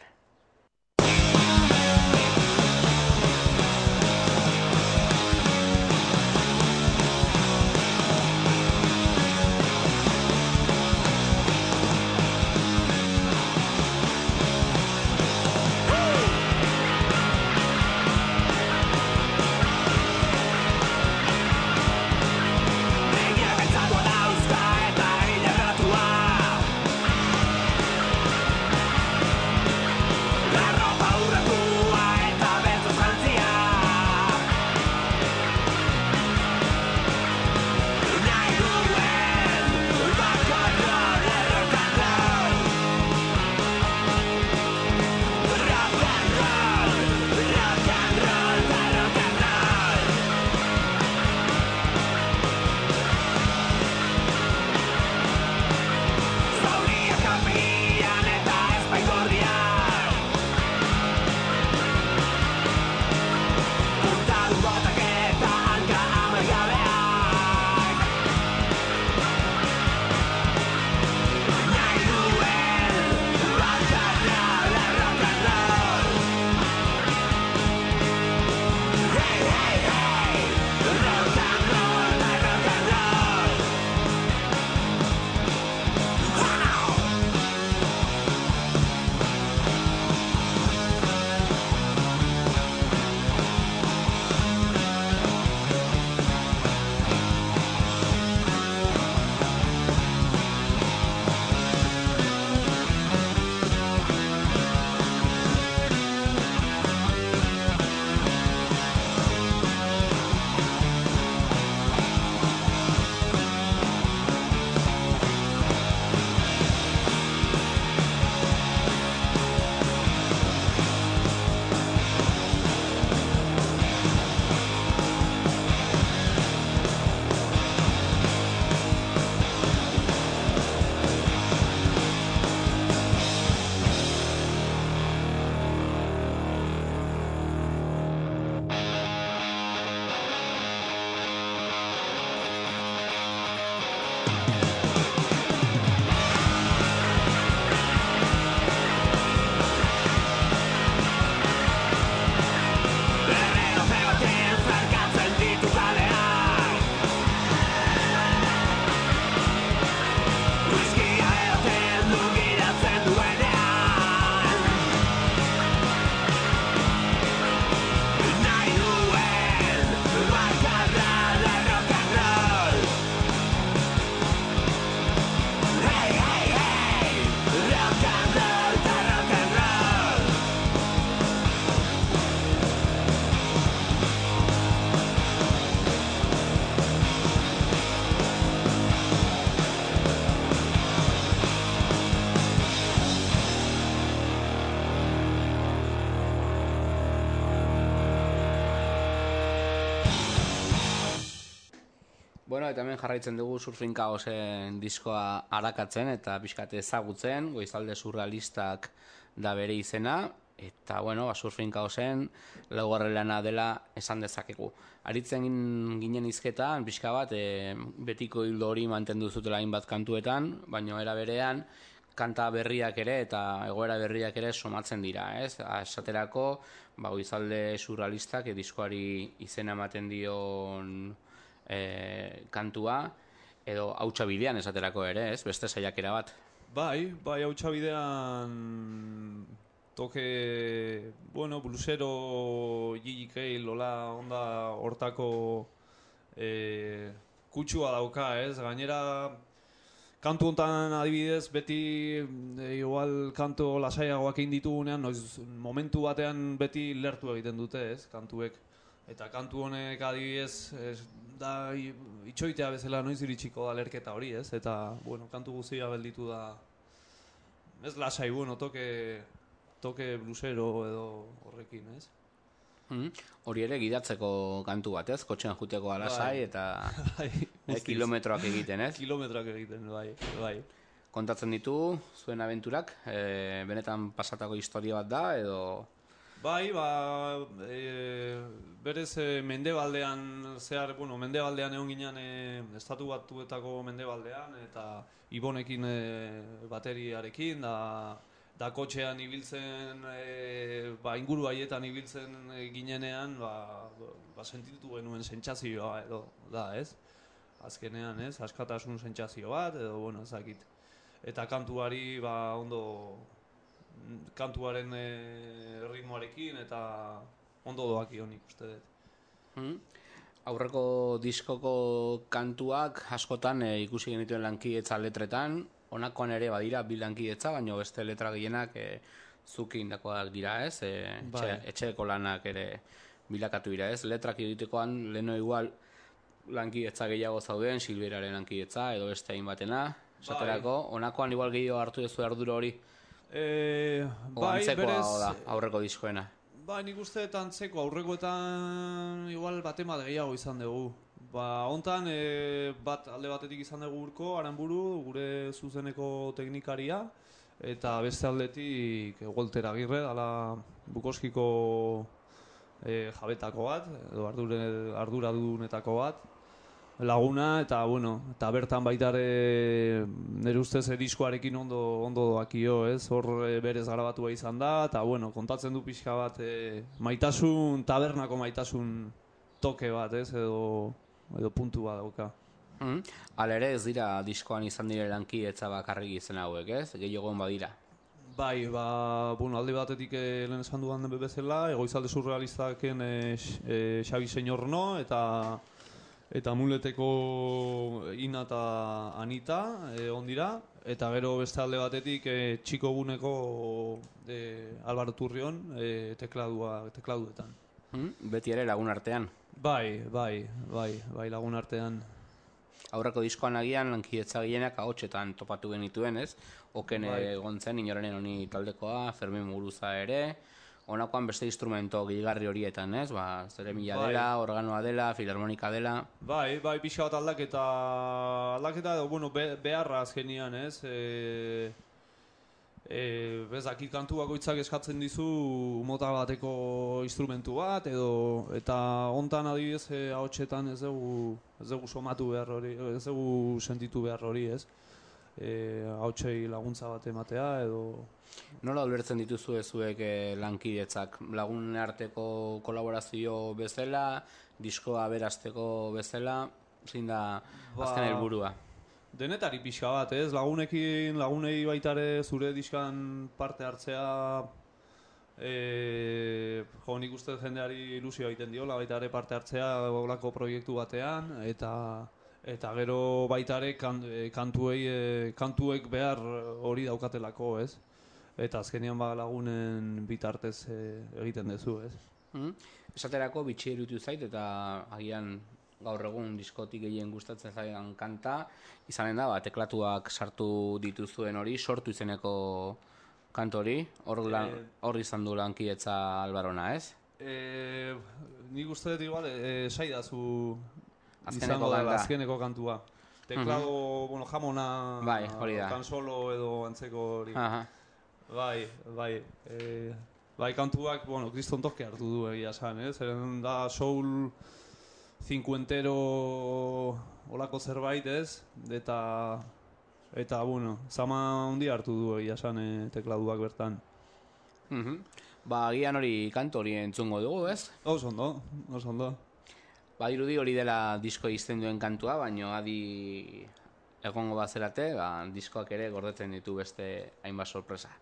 Jarraitzen dugu Surfing Chaosen diskoa arakatzen eta pixkate ezagutzen, goizalde surrealistak da bere izena, eta bueno, ba, Surfing Chaosen laugarren lana dela esan dezakegu. Aritzen gin- ginen izketan, pixka bat, e, betiko hildo hori mantendu zutela hainbat kantuetan, baina era berean, kanta berriak ere eta egoera berriak ere somatzen dira, ez? Esaterako, ba, goizalde surrealistak e, diskoari izena ematen dion e, kantua, edo hautsa bidean esaterako ere, ez? Beste saiakera bat. Bai, bai, hau bidean toke, bueno, blusero, Gigi Cale, hola, onda hortako e, kutsua dauka, ez? Gainera, kantu hontan adibidez, beti e, igual kantu lasaiagoak ditugunean, noiz momentu batean beti lertu egiten dute, ez? Kantuek. Eta kantu honek adibidez, ez, da itxoitea bezala noiz iritsiko da lerketa hori, ez? Eta, bueno, kantu guztia belditu da Ez lasai, bueno, toke, toke blusero edo horrekin, ez? Mm. Hori ere gidatzeko kantu bat, ez? Kotxean juteko alasai Bai. eta Bai, e, kilometroak egiten, ez? Kilometrak egiten, bai, bai. Kontatzen ditu zuen abenturak, e, benetan pasatako historia bat da, edo... Bai, ba, e, berez e, mendebaldean, zehar, bueno, mendebaldean egon ginen e, estatu batuetako mendebaldean, eta ibonekin e, bateriarekin, da, da kotxean ibiltzen, e, ba, inguru haietan ibiltzen e, ginenean, ba, ba, sentitu genuen sentsazioa edo, da, ez? Azkenean, ez? Askatasun sentsazio bat, edo, bueno, ezakit. Eta kantuari, ba, ondo, kantuaren e, ritmoarekin eta ondo doaki honik uste dut. Mm. Aurreko diskoko kantuak askotan e, ikusi genituen lankietza letretan, honakoan ere badira bi lankietza, baina beste letra gehienak e, zuki indakoak dira, ez? E, etxe, Bai. etxeko lanak ere bilakatu dira, ez? Letrak egitekoan leno igual lankietza gehiago zauden, Silberaren lankietza edo beste hainbatena, esaterako, honakoan igual gehiago hartu duzu arduro hori, E, o bai, antzekoa berez, da, aurreko diskoena. Ba, nik uste antzeko aurrekoetan igual bate bat gehiago izan dugu. Ba, hontan e, bat alde batetik izan dugu urko, aranburu, gure zuzeneko teknikaria, eta beste aldetik e, Walter Agirre, dala Bukoskiko e, jabetako bat, edo ardure, arduradunetako bat, laguna, eta bueno, eta bertan baita ere nire ustez e, diskoarekin ondo, ondo doakio, ez? Hor e, berez grabatua izan da, eta bueno, kontatzen du pixka bat e, maitasun, tabernako maitasun toke bat, ez? Edo, edo puntu bat dauka. Mm. Hala ere ez dira diskoan izan dire lankietza bakarrik izen hauek, ez? Gehiagoan badira. Bai, ba, bueno, alde batetik eh, lehen esan dudan bezala, egoizalde surrealistaken eh, eh, Xabi Señorno eta eta muleteko Ina eta Anita eh, on dira, eta gero beste alde batetik eh, txiko guneko eh, Alvaro Turrion eh, tekladua, tekladuetan. Mm? Beti ere lagun artean. Bai, bai, bai, bai lagun artean. Aurreko diskoan agian lankietza gehienak ahotsetan topatu genituen, ez? Oken Bai. egon zen inorenen honi taldekoa, Fermin Muguruza ere, honakoan beste instrumento gehigarri horietan, ez? Ba, zeremila Bai. dela, organoa dela, filarmonika dela. Bai, bai, pixka bat aldaketa, aldaketa bueno, be, beharra azkenian, ez? E, e, bez, dakit kantu bakoitzak eskatzen dizu mota bateko instrumentu bat, edo, eta hontan adibidez, e, ahotsetan ez dugu, ez dugu somatu behar hori, ez dugu sentitu behar hori, ez? E, ahotsei laguntza bat ematea, edo, Nola ulertzen dituzu zuek eh, lankidetzak? Lagun arteko kolaborazio bezala, diskoa berazteko bezala, zein da Ba, azken helburua? Denetari pixka bat, ez? Lagunekin, lagunei baitare zure diskan parte hartzea e, jo, nik uste jendeari ilusio egiten diola baita ere parte hartzea olako proiektu batean eta eta gero baita ere kan, e, kantuei, e, kantuek behar hori daukatelako, ez? Eta azkenean ba lagunen bitartez e, egiten duzu, ez? Mm? Esaterako bitxi irutu zait eta agian gaur egun diskotik gehien gustatzen zaidan kanta izanen da, ba, teklatuak sartu dituzuen hori, sortu izeneko kantori, hor, lan, Eh. hor izan du lankietza albarona, ez? E, nik uste dut igual, e, saidazu azkeneko kanta. azkeneko kantua. Teklado, bueno, jamona, Bai, hori da. kansolo edo antzeko hori. Aha. Bai, bai. E, bai, kantuak, bueno, kriston toke hartu du egia esan, eh? Zeren da soul cincuentero olako zerbait, ez? Eta, eta bueno, zama handi hartu du egia esan eh, tekladuak bertan. Mhm. Ba, agian hori kantu hori entzungo dugu, ez? Oso ondo, oso ondo. Ba, dirudi hori dela disko izten duen kantua, baino adi egongo bazerate, ba, diskoak ere gordetzen ditu beste hainbat sorpresa.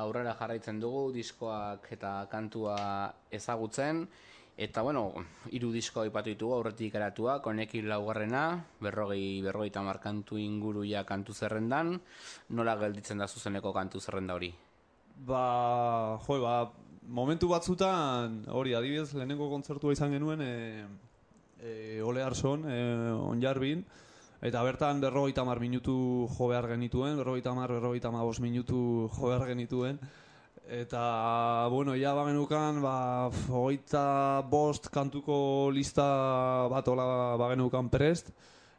Aurrera jarraitzen dugu diskoak eta kantua ezagutzen. Eta, bueno, hiru disko aipatu ditugu aurretik eratuak, honekin laugarrena, berrogei, berrogei tamar kantu inguru ja kantu zerrendan, nola gelditzen da zuzeneko kantu zerrenda hori? Ba, jo, ba, momentu batzutan, hori, adibidez, lehenengo kontzertua izan genuen, e, e, Ole Arson, e, onjarbin, eta bertan berrogeita mar minutu jo behar genituen, berrogeita mar, berrogeita bost minutu jo behar genituen, eta, bueno, ja bagenukan, ba, hogeita bost kantuko lista bat hola bagenukan prest,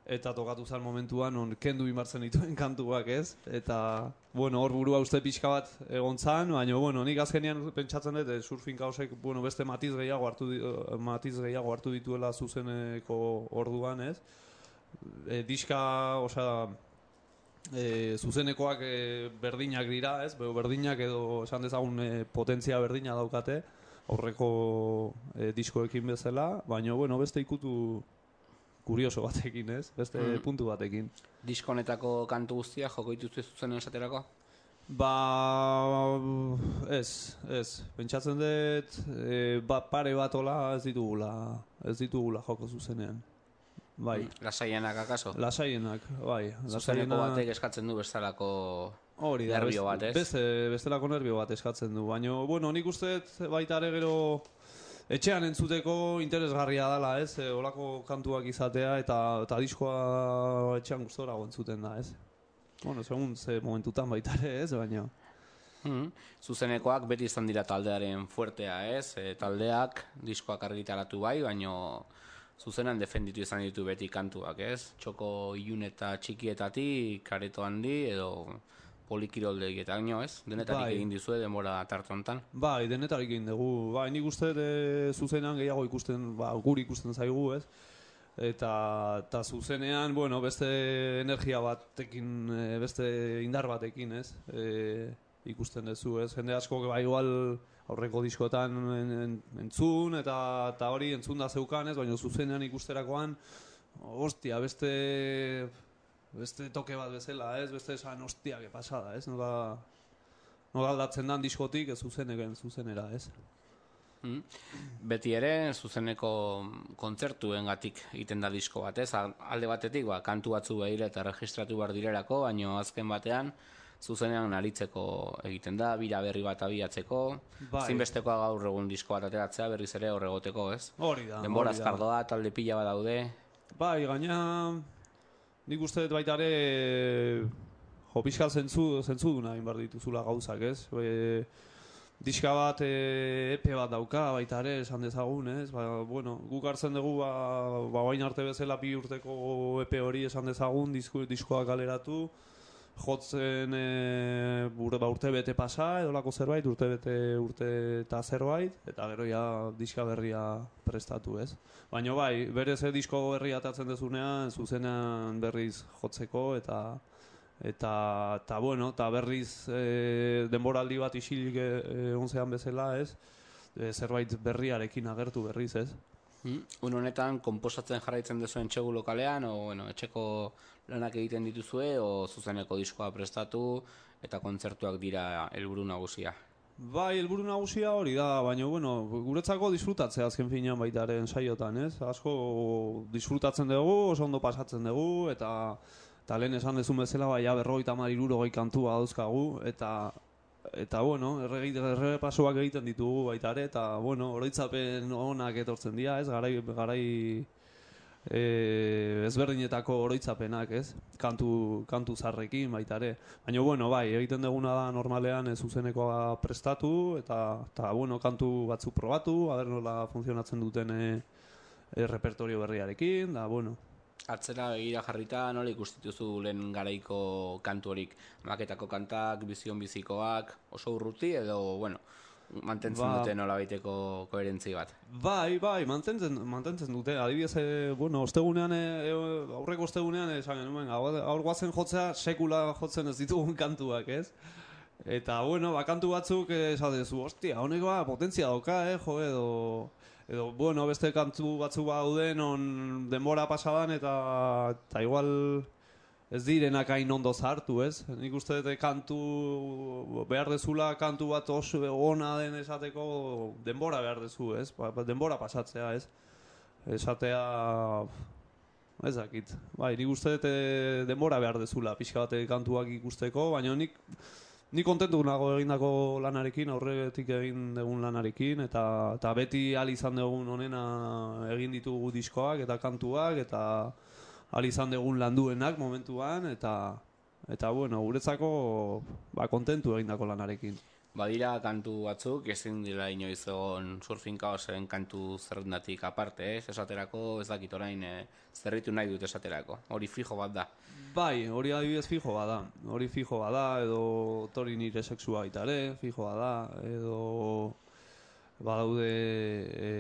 eta tokatu zen momentuan on kendu inbartzen dituen kantuak ez? Eta bueno hor burua uste pixka bat egon zan baina bueno nik azkenean pentsatzen dut eh, surfing kaosek bueno beste matiz gehiago hartu eh, matiz gehiago hartu dituela zuzeneko orduan ez e, diska osea e, zuzenekoak e, berdinak dira ez Be- berdinak edo esan dezagun e, potentzia berdina daukate aurreko e, diskoekin bezala baina bueno beste ikutu kurioso batekin, ez? Beste Mm. puntu batekin. Disko honetako kantu guztia joko dituzte zuzenen esaterako? Ba, ez, ez. Pentsatzen dut, e, ba, pare bat ola ez ditugula, ez ditugula joko zuzenean. Bai, Lasaienak akaso? lasaienak, bai. Zuzeneko batek eskatzen du bestalako Hori da, beste- bat, ez? Beste, bestelako nerbio bat eskatzen du, baina, bueno, nik uste baita ere gero etxean entzuteko interesgarria dela, ez? E, olako kantuak izatea eta, eta diskoa etxean gustorago entzuten da, ez? Bueno, segun ze momentutan baita ere, ez? Baina, Mhm. Zuzenekoak beti izan dira taldearen fuertea, ez? E, taldeak diskoak argitaratu bai, baino zuzenan defenditu izan ditu beti kantuak, ez? Txoko ilun eta txikietatik, kareto handi edo polikiroldegietaino, ez? Denetarik Bai. egin dizue denbora tarte honetan. bai, denetarik egin dugu. Bai, nik uste e, zuzenean gehiago ikusten, ba, guri ikusten zaigu, ez? Eta, eta zuzenean, bueno, beste energia batekin, e, beste indar batekin, ez? E, ikusten duzu, ez? Jende asko, ba, igual aurreko diskotan en, en, entzun, eta, eta hori entzun da zeukan, ez? Baina zuzenean ikusterakoan, ostia, beste, beste toke bat bezala, ez? Beste esan, ostia, que pasada, ez? Nola, nola aldatzen dan diskotik, ez zuzeneken, zuzenera, ez? Mhm. Beti ere, zuzeneko kontzertuengatik egiten da disko bat, ez? Al- Alde batetik, ba, kantu batzu behire eta registratu behar direlako, baino azken batean, zuzenean aritzeko egiten da, bira berri bat abiatzeko, Bai. zinbestekoa gaur egun disko bat ateratzea berriz ere horregoteko, ez? Hori da, Denbora hori da. azkar doa, talde pila bat daude, Bai, gaina nik uste dut baita ere jo pixka zentzu, zentzu duna egin behar dituzula gauzak, ez? E, diska bat e, epe bat dauka baita ere esan dezagun, ez? Ba, bueno, guk hartzen dugu ba, ba bain arte bezala bi urteko epe hori esan dezagun disko, diskoa kaleratu jotzen e, ur, ba, urte bete pasa edolako zerbait, urte bete urte eta zerbait, eta gero ja diska berria prestatu, ez? Baina bai, berez e, disko berria atatzen dezunean, zuzenean berriz jotzeko, eta eta, eta bueno, eta berriz e, denboraldi bat isilik egon zean bezala, ez? E, zerbait berriarekin agertu berriz, ez? Mhm. Un honetan, komposatzen jarraitzen duzuen txegu lokalean, o, bueno, etxeko lanak egiten dituzue, o zuzeneko diskoa prestatu, eta kontzertuak dira helburu nagusia. Bai, helburu nagusia hori da, baina bueno, guretzako disfrutatzea azken finean baitaren saiotan, ez? Asko disfrutatzen dugu, oso ondo pasatzen dugu, eta eta lehen esan dezun bezala, bai, berrogeita hamar hirurogei kantua dauzkagu, eta eta bueno, errege, pasoak egiten ditugu baita ere, eta bueno, oroitzapen onak etortzen dira, ez? Garai, garai e, ezberdinetako oroitzapenak, ez? Kantu, kantu zarrekin baita ere. Baina, bueno, bai, egiten duguna da normalean ez zuzenekoa prestatu, eta, eta bueno, kantu batzuk probatu, aber nola funtzionatzen duten e, e, repertorio berriarekin, da, bueno, Atzera begira jarrita nola ikustituzu lehen garaiko kantu horik? Maketako kantak, bizion bizikoak, oso urruti edo, bueno, mantentzen Ba- dute nola baiteko koherentzi bat. Bai, bai, mantentzen, mantentzen dute. Adibidez, e, bueno, ostegunean, e, aurreko ostegunean esan genuen, gaur guazen jotzea sekula jotzen ez ditugun kantuak, ez? Eta, bueno, ba, kantu batzuk esatezu, ostia, honek ba, potentzia dauka, eh, jo, edo, edo, bueno, beste kantu batzuk daude non denbora pasadan eta, eta igual ez direnak hain ondo zartu, ez? Nik uste dut kantu, behar dezula kantu bat oso ona den esateko denbora behar dezu, ez? Ba, denbora pasatzea, ez? Esatea, ez dakit. Bai, nik uste dut eh, denbora behar dezula pixka bat kantuak ikusteko, baina nik Ni kontentu nago egindako lanarekin, aurretik egin dugun lanarekin, eta, eta beti al izan dugun honena egin ditugu diskoak eta kantuak, eta al izan dugun landuenak momentuan, eta eta bueno, guretzako ba, kontentu egindako lanarekin. Badira kantu batzuk, ezin dira inoiz egon surfing kaosen kantu zerrendatik aparte, ez? Esaterako ez dakit orain eh, zerritu nahi dut esaterako. Hori fijo bat da. Bai, hori adibidez fijo bada. Hori fijo bada, edo tori nire sexua baita ere, fijo bada, edo badaude e,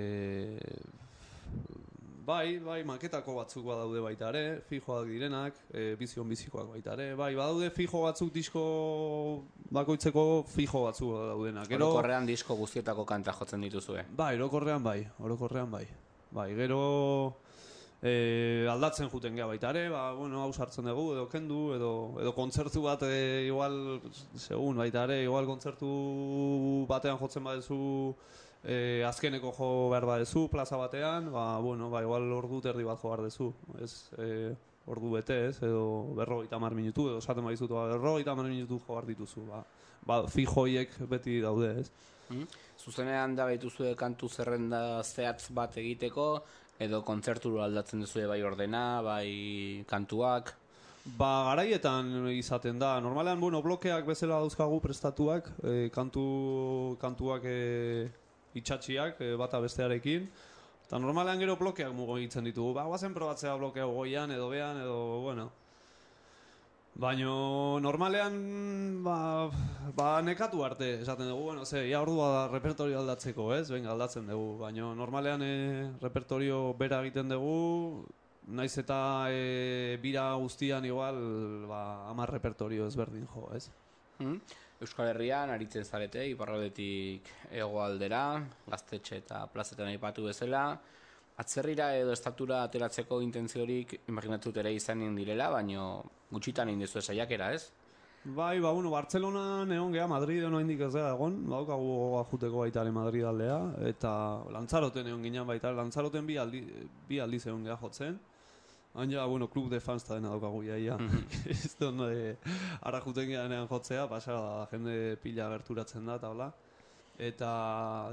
bai, bai, maketako batzuk badaude baita ere, fijoak direnak, e, bizion bizikoak baita ere, bai, badaude fijo batzuk disko bakoitzeko fijo batzuk daudenak. Gero, Orokorrean disko guztietako kanta jotzen dituzue. Bai, orokorrean bai, orokorrean bai. Bai, gero e, aldatzen juten gea baita ere, ba, bueno, hau sartzen dugu, edo kendu, edo, edo kontzertu bat, e, igual, segun baita ere, igual kontzertu batean jotzen badezu, e, azkeneko jo behar badezu, plaza batean, ba, bueno, ba, igual ordu terdi bat jo behar dezu, ez, e, ordu bete, ez, edo berrogeita mar minutu, edo esaten badizut, ba, berrogeita mar minutu jo behar dituzu, ba, ba, fijoiek beti daude, ez. Mm? Zuzenean da baituzue kantu zerrenda zehatz bat egiteko, edo kontzerturu aldatzen duzue bai ordena, bai kantuak. Ba, garaietan izaten da. Normalean, bueno, blokeak bezala dauzkagu prestatuak, e, kantu, kantuak e, itxatxiak e, bata bestearekin. Eta normalean gero blokeak mugo egiten ditugu. Ba, guazen probatzea blokea goian edo bean edo, bueno. Baina normalean ba, ba nekatu arte esaten dugu, bueno, ze, ia ordua da repertorio aldatzeko, ez? Venga, aldatzen dugu. Baina normalean e, repertorio bera egiten dugu, naiz eta e, bira guztian igual ba, amar repertorio ezberdin jo, ez? Mm? Euskal Herrian aritzen zarete, iparraldetik hegoaldera, gaztetxe eta plazetan aipatu bezala. Atzerrira edo estatura ateratzeko intentziorik imaginatut ere izanen direla, baino gutxitan indezue saiakera, ez? Bai, ba, bueno, Bartzelonan egon geha, Madrid ono indik ez da egon, badaukagu gogoa juteko baita ere Madrid aldea, eta Lantzaroten egon ginen baita, Lantzaroten bi, aldi, bi aldiz egon geha jotzen. Haina, bueno, klub de fans dena daukagu iaia. Ez da, no, e, ara juten gehanean jotzea, pasara da, jende pila gerturatzen da, eta hola. Eta,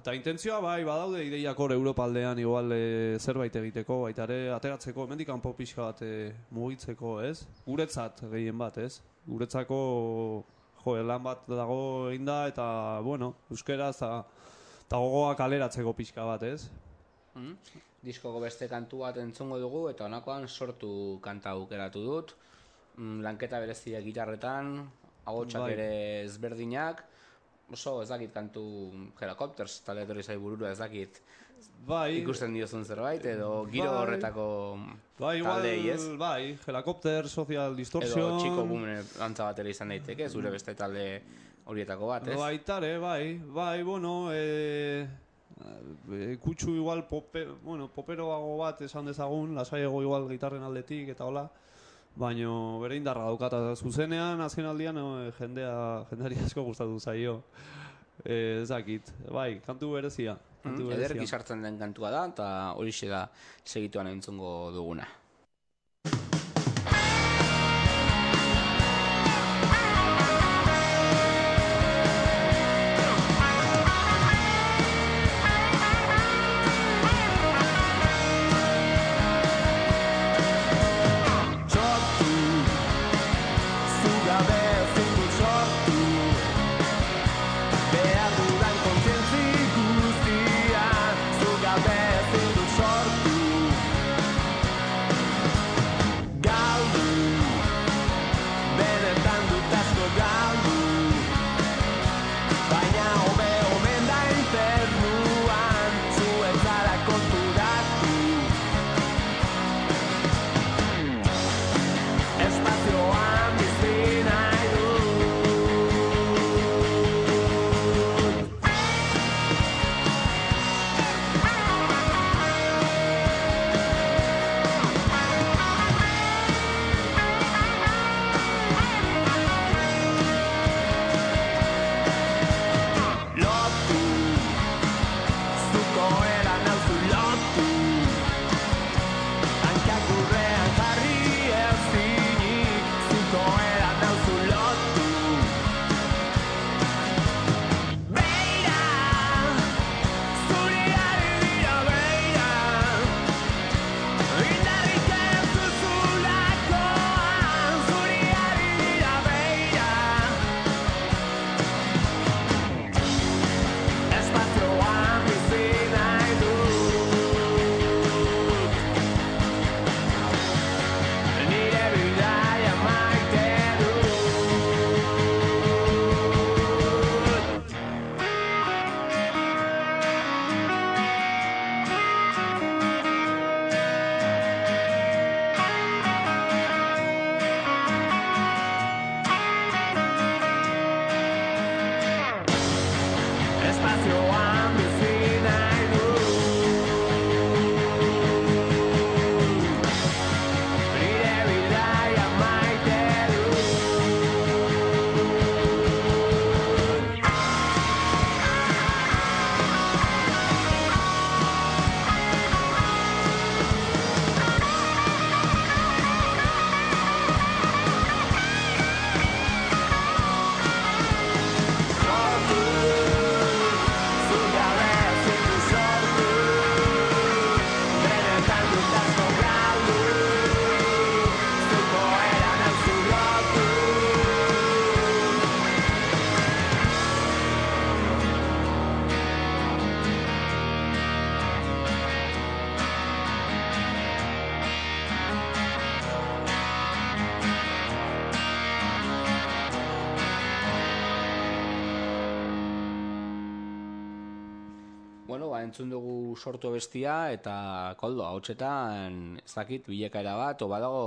eta intentzioa bai, badaude ideiak hor Europa aldean igual e, zerbait egiteko, baita ere, ateratzeko, hemendik kanpo pixka bat e, mugitzeko, ez? Guretzat gehien bat, ez? Guretzako, jo, lan bat dago egin da, eta, bueno, euskeraz, eta, eta gogoa kaleratzeko pixka bat, ez? Mm? Diskoko beste kantu bat entzungo dugu eta honakoan sortu kanta aukeratu dut. Mm, lanketa berezia gitarretan, ahotsak Bai. ere ezberdinak. Oso ez dakit kantu helikopters talde etorri zai burura ez dakit Bai, ikusten diozun zerbait edo giro Bai. horretako bai, taldei, ez? bai, helikopter, social distortion... Edo txiko bumen antza bat ere izan daiteke, zure beste talde horietako bat, ez? Baitare, bai, bai, bueno, e, e, kutsu igual pope, bueno, poperoago bat esan dezagun, lasaiago igual gitarren aldetik eta hola, baino bere indarra daukata zuzenean, azken aldian e, jendea, jendeari asko gustatu zaio. E, ez dakit, bai, kantu berezia. Kantu Mm, berezia. ederki sartzen den kantua da eta horixe da segituan entzungo duguna. espacio. Sortu bestia eta koldo, hautsetan ez dakit bilekaera bat, o badago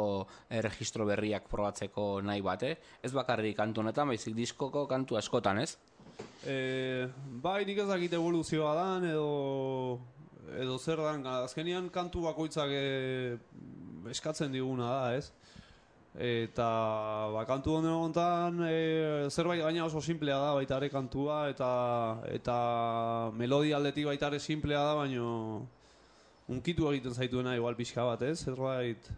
erregistro berriak probatzeko nahi bate. Ez bakarrik kantu honetan, baizik diskoko kantu askotan, ez? E, bai, nik ez dakit evoluzioa dan edo edo zer dan, azkenian kantu bakoitzak e, eskatzen diguna da, ez? Eta ba, kantu honetan e, zerbait gaina oso simplea da baita ere kantua eta eta melodia aldetik baita ere simplea da, baino unkitu egiten zaituena igual pixka bat, ez? Zerbait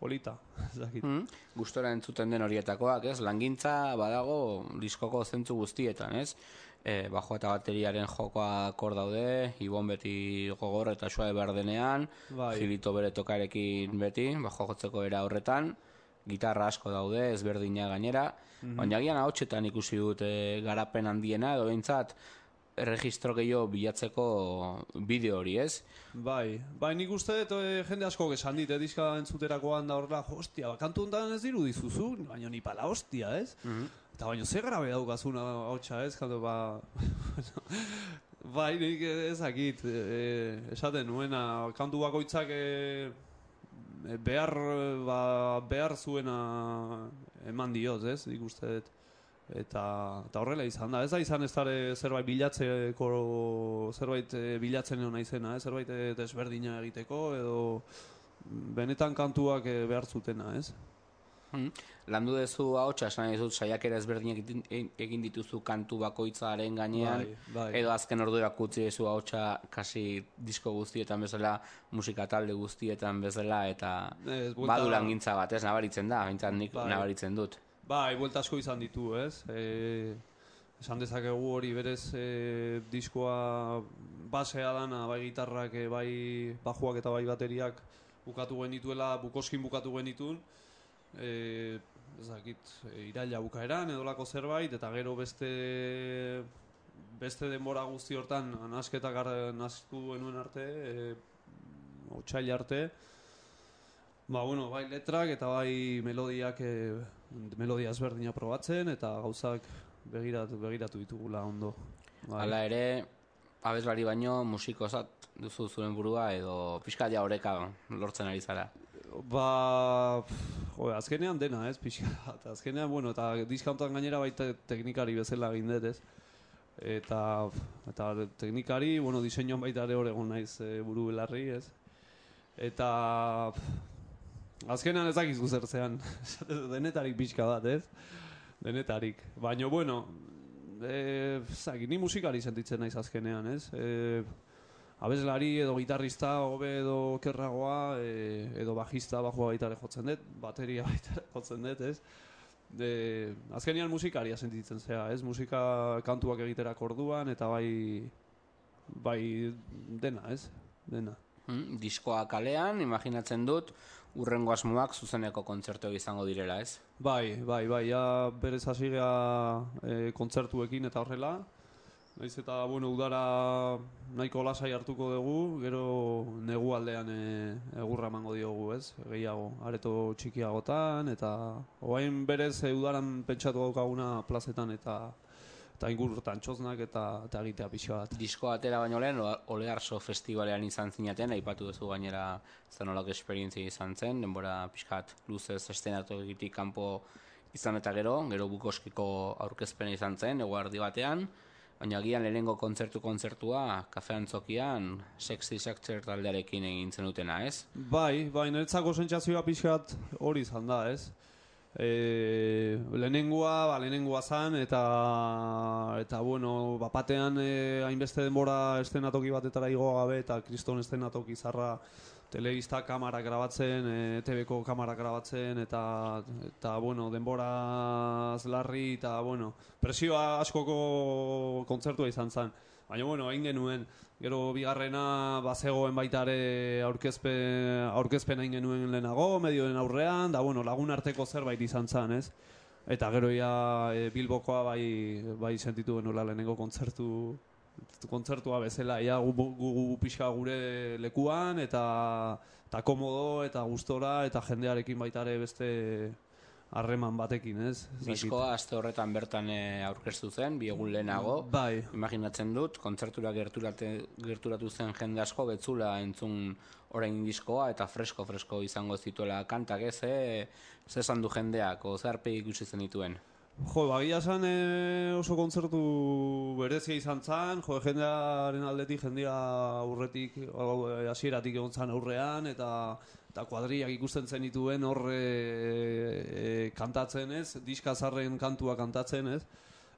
polita, ez dakit. Mm? Gustora entzuten den horietakoak, ez? Langintza badago diskoko zentzu guztietan, ez? E, bajo eta bateriaren jokoa kor daude, Ibon beti gogor eta suabe behar denean, Bai. Gilito bere tokarekin beti, bajo jotzeko era horretan, gitarra asko daude, ezberdina gainera, baina agian ahotsetan ikusi dut e, garapen handiena, edo behintzat, erregistro gehiago bilatzeko bideo hori, ez? Bai, bai nik uste dut eh, jende asko esan dit, eh, diska entzuterakoan da horrela, hostia, ba, kantu honetan ez diru dizuzu, baina ni pala hostia, ez? Eta baina ze grabe daukazuna hotxa, ez? Kantu, ba... bai, nik ez dakit, eh, esaten nuena, kantu bakoitzak eh, behar, ba, behar zuena eman dioz, ez? Nik uste dut. Eta, eta horrela izan da, ez da izan ez dara zerbait bilatzeko, zerbait eh, bilatzen egon naizena, ez? zerbait eh, desberdina egiteko, edo benetan kantuak eh, behar zutena, ez? Mm. Landu dezu ahotsa esan dut saiakera ezberdinak egin- dituzu kantu bakoitzaren gainean Bai, bai. edo azken orduak utzi dezu ahotsa kasi disko guztietan bezala musika talde guztietan bezala eta Ez, buelta- badu langintza bat, ez nabaritzen da, behintzat nik Bai. nabaritzen dut. Bai, buelta asko izan ditu, ez? E, esan dezakegu hori berez e, diskoa basea dana, bai gitarrak, e, bai bajuak eta bai bateriak bukatu genituela, bukoskin bukatu genitun, e, ez dakit, e, iraila bukaeran edolako zerbait, eta gero beste beste denbora guzti hortan nasketak ar- nasku genuen arte, e, otsail arte, Ba, bueno, bai letrak eta bai melodiak e, melodia ezberdina probatzen eta gauzak begiratu, begiratu ditugula ondo. Bai. Hala ere, abeslari baino musikozat duzu zuen burua edo pixka oreka lortzen ari zara. Ba, jo, azkenean dena, ez, pixka bat. Azkenean, bueno, eta diskantoan gainera baita teknikari bezala egin dut, ez. Eta, eta teknikari, bueno, diseinuan baita ere hor egon naiz e, buru belarri, ez. Eta, azkenean ez dakizu zer zean, denetarik pixka bat, ez. Denetarik. Baina, bueno, e, zaki, ni musikari sentitzen naiz azkenean, ez. E, abeslari edo gitarrista hobe edo kerragoa e, edo bajista bajua baita ere jotzen dut, bateria baita ere jotzen dut, ez? De, azkenean musikaria sentitzen zea, ez? Musika kantuak egiterak orduan eta bai bai dena, ez? Dena. Mm, diskoa kalean, imaginatzen dut, urrengo asmoak zuzeneko kontzertu izango direla, ez? Bai, bai, bai, ja berez hasi e, kontzertuekin eta horrela. Naiz eta, bueno, udara nahiko lasai hartuko dugu, gero negu aldean e, egurra emango diogu, ez? Gehiago, areto txikiagotan, eta oain berez e, udaran pentsatu daukaguna plazetan eta eta ingurtan txosnak eta, eta egitea pixka bat. Disko atera baino lehen, Olearso festivalean izan zinaten, aipatu duzu gainera zenolako esperientzia izan zen, denbora pixkat luzez estenatokitik kanpo izan eta gero, gero bukoskiko aurkezpena izan zen, eguardi batean, baina agian lehenengo kontzertu kontzertua kafe antzokian Sexy Sector taldearekin egin zenutena, ez? Bai, bai, niretzako sentsazioa pixkat hori izan da, ez? E, lehenengoa, ba, lehenengoa zan, eta, eta bueno, bapatean e, hainbeste denbora estenatoki batetara igo gabe, eta kriston estenatoki zarra telebista kamara grabatzen, e, TVko kamara grabatzen, eta, eta bueno, denbora larri, eta bueno, presioa askoko kontzertua izan zen. Baina, bueno, egin genuen, gero bigarrena bazegoen baita ere aurkezpen, aurkezpen egin genuen lehenago, medioen aurrean, da, bueno, lagun arteko zerbait izan zen, ez? Eta gero ja e, Bilbokoa bai, bai sentitu genuela lehenengo kontzertu, kontzertua bezala, ja gu, gu, gu pixka gure lekuan, eta, eta komodo, eta gustora, eta jendearekin baita ere beste harreman batekin, ez? Diskoa aste horretan bertan eh, aurkeztu zen, bi egun lehenago. Bai, Imaginatzen dut, kontzertura gerturate, gerturatu zen jende asko betzula entzun orain diskoa eta fresko-fresko izango zituela kantak ez, eh? ze esan du jendeak, o zer aurpegi ikusi zen dituen. Jo, bagia esan eh, oso kontzertu berezia izan zen, jo, jendearen aldetik, jendea aurretik, eh, hasieratik egon zen aurrean, eta eta kuadriak ikusten zen dituen hor e, e, kantatzen ez, diska zarren kantua kantatzen ez,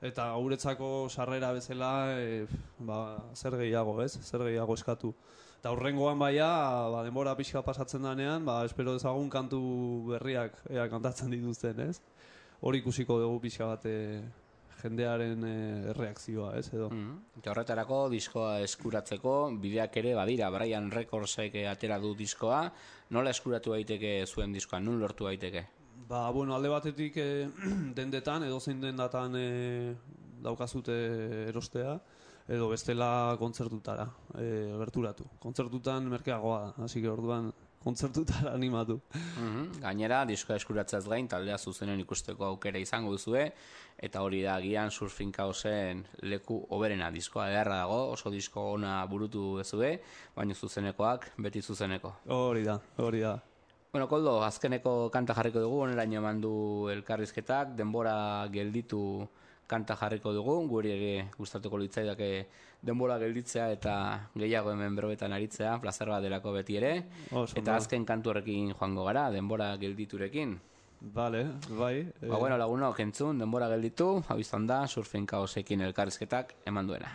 eta guretzako sarrera bezala, e, ba, zer gehiago ez, zer gehiago eskatu. Eta horrengoan baia, ba, denbora pixka pasatzen danean, ba, espero dezagun kantu berriak ea kantatzen dituzten, ez? Hori ikusiko dugu pixka bat e, jendearen e, erreakzioa, ez edo. Mm. Eta horretarako diskoa eskuratzeko bideak ere badira, Brian Recordsek eh, atera du diskoa, nola eskuratu daiteke zuen diskoa, nun lortu daiteke? Ba, bueno, alde batetik e, dendetan, edo zein dendatan e, daukazute erostea, edo bestela kontzertutara e, gerturatu. Kontzertutan merkeagoa da, hasi orduan kontzertutara animatu. Mhm. Gainera, diskoa eskuratzeaz gain, taldea zuzenen ikusteko aukera izango duzue, eta hori da gian surfing kaosen leku oberena diskoa ederra dago, oso disko ona burutu dezue, baina zuzenekoak beti zuzeneko. Hori da, hori da. Bueno, Koldo, azkeneko kanta jarriko dugu, oneraino eman du elkarrizketak, denbora gelditu kanta jarriko dugu, guri ere gustatuko litzaidake denbora gelditzea eta gehiago hemen berobetan aritzea, plazer bat delako beti ere. Oso eta azken kantu horrekin joango gara, denbora gelditurekin. Vale, bai. e, Ba, bueno, lagunok entzun, denbora gelditu, hau izan da, surfing kaosekin elkarrizketak eman duena.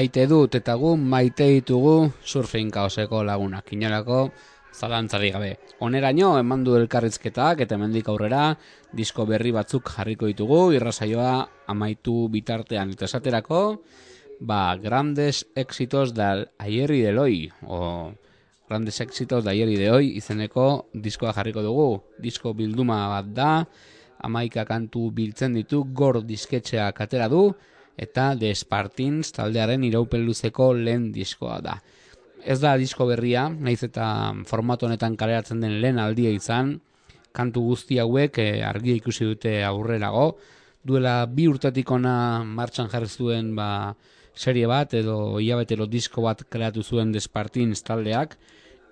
Maite dut eta gu maite ditugu surfing kaoseko lagunak. Inolako zalantzari gabe. Oneraino eman du elkarrizketak eta hemendik aurrera disko berri batzuk jarriko ditugu irrasaioa amaitu bitartean eta esaterako ba, grandes éxitos del ayer y del o grandes éxitos de ayer y de hoy izeneko diskoa jarriko dugu. Disko bilduma bat da, amaika kantu biltzen ditu, gor disketxeak atera du, eta The Spartins taldearen iraupen luzeko lehen diskoa da. Ez da disko berria, naiz eta formato honetan kaleratzen den lehen aldia izan, kantu guzti hauek eh, argia ikusi dute aurrerago, duela bi urtetik ona martxan jarri zuen ba, serie bat edo hilabetero disko bat kreatu zuen Despartins taldeak.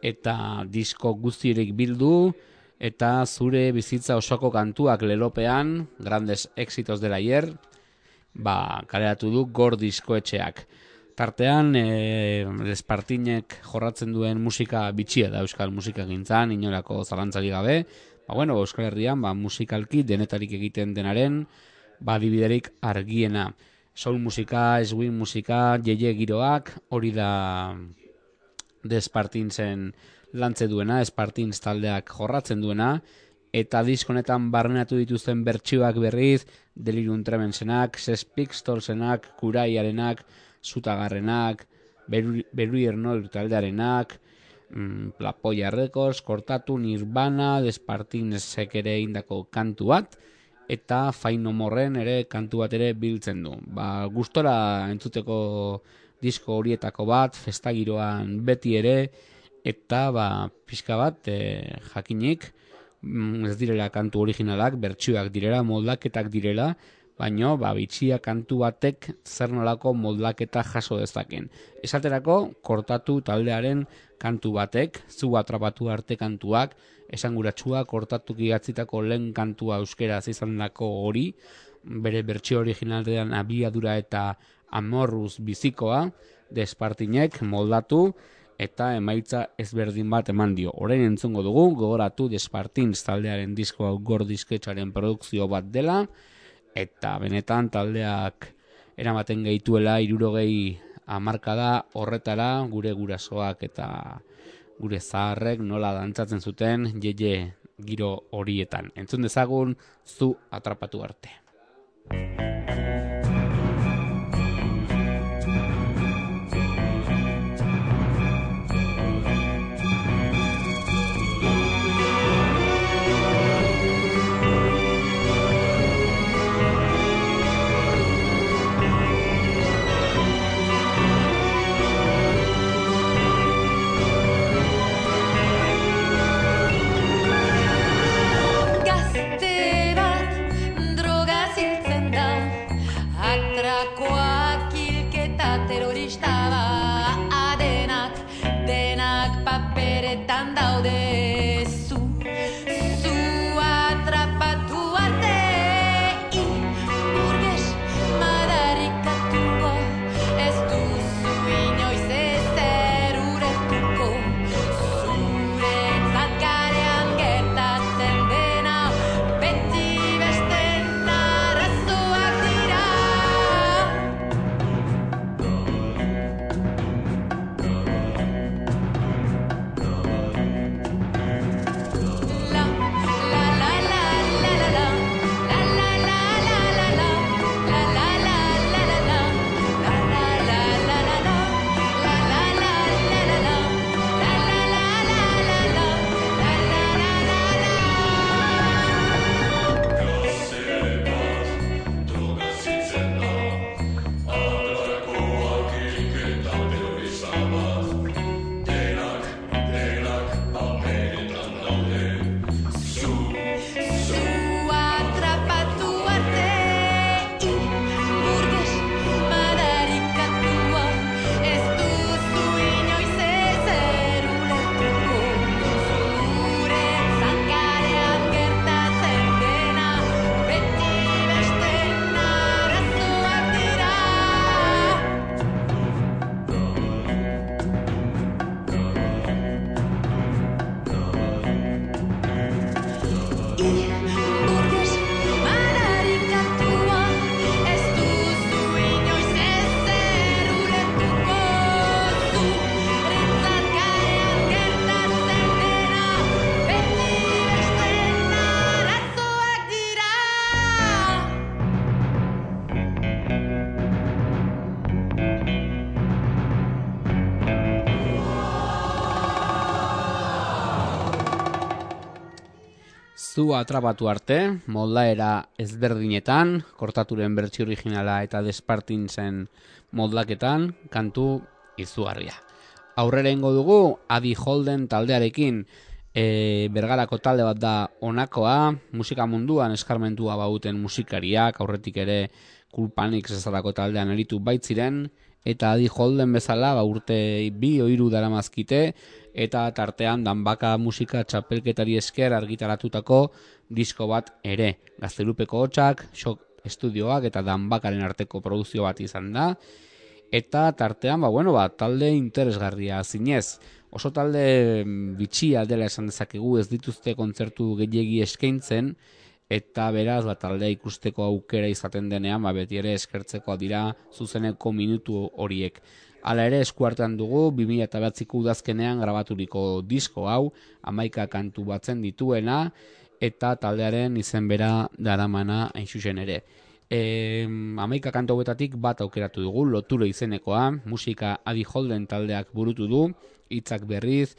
Eta disko guztirik bildu eta zure bizitza osoko kantuak lelopean, grandes éxitos del ayer, ba, kaleratu du gor diskoetxeak. Tartean, e, Despartinek jorratzen duen musika bitxia da euskal musika gintzan, inolako zalantzari gabe. Ba, bueno, Euskal Herrian, ba, musikalki denetarik egiten denaren, ba, dibiderik argiena. Soul musika, swing musika, jeje giroak, hori da Despartinsen lantze duena, Espartins taldeak jorratzen duena, eta diskonetan barrenatu dituzten bertsioak berriz, Delirium Tremensenak, Sex Pistolsenak, Kuraiarenak, Zutagarrenak, Beruier Noir taldearenak, mm, Plapoia Records, Kortatu, Nirvana, Despartinsek ere indako kantu bat, eta Fain No Morren ere kantu bat ere biltzen du. Ba, gustora entzuteko disko horietako bat, festagiroan beti ere, eta ba, pixka bat e, jakinik, ez direla kantu originalak, bertsioak direla, moldaketak direla, baino ba, bitxia kantu batek zer nolako moldaketa jaso dezaken. Esaterako, kortatu taldearen kantu batek, zu atrapatu arte kantuak, esanguratsua kortatu gigatzitako lehen kantua euskeraz izan dako hori, bere bertsio originaldean abiadura eta amorruz bizikoa, despartinek moldatu, eta emaitza ezberdin bat eman dio. Orain entzungo dugu, gogoratu Despartins taldearen disko hau gor disketxaren produkzio bat dela, eta benetan taldeak eramaten gehituela irurogei amarkada horretara gure gurasoak eta gure zaharrek nola dantzatzen zuten jeje giro horietan. Entzun dezagun zu atrapatu arte. Zu atrapatu arte, moldaera ezberdinetan, kortaturen bertsi originala eta despartin zen moldaketan, kantu izugarria. Aurrera ingo dugu, Adi Holden taldearekin, e, bergarako talde bat da onakoa, musika munduan eskarmentua bauten musikariak, aurretik ere kulpanik zezalako taldean eritu baitziren, eta Adi Holden bezala ba, urte bi oiru daramazkite, eta tartean danbaka musika txapelketari esker argitaratutako disko bat ere. Gaztelupeko hotxak, shock estudioak eta danbakaren arteko produzio bat izan da, eta tartean, ba, bueno, ba, talde interesgarria zinez. Oso talde mm, bitxia dela esan dezakegu ez dituzte kontzertu gehiegi eskaintzen, eta beraz, ba, taldea ikusteko aukera izaten denean, ba, beti ere eskertzeko dira zuzeneko minutu horiek. Hala ere eskuartean dugu 2009ko udazkenean grabaturiko disko hau, amaika kantu batzen dituena, eta taldearen izen bera daramana hain ere. E, amaika kantu hauetatik bat aukeratu dugu, loture izenekoa, musika Adi Holden taldeak burutu du, hitzak berriz,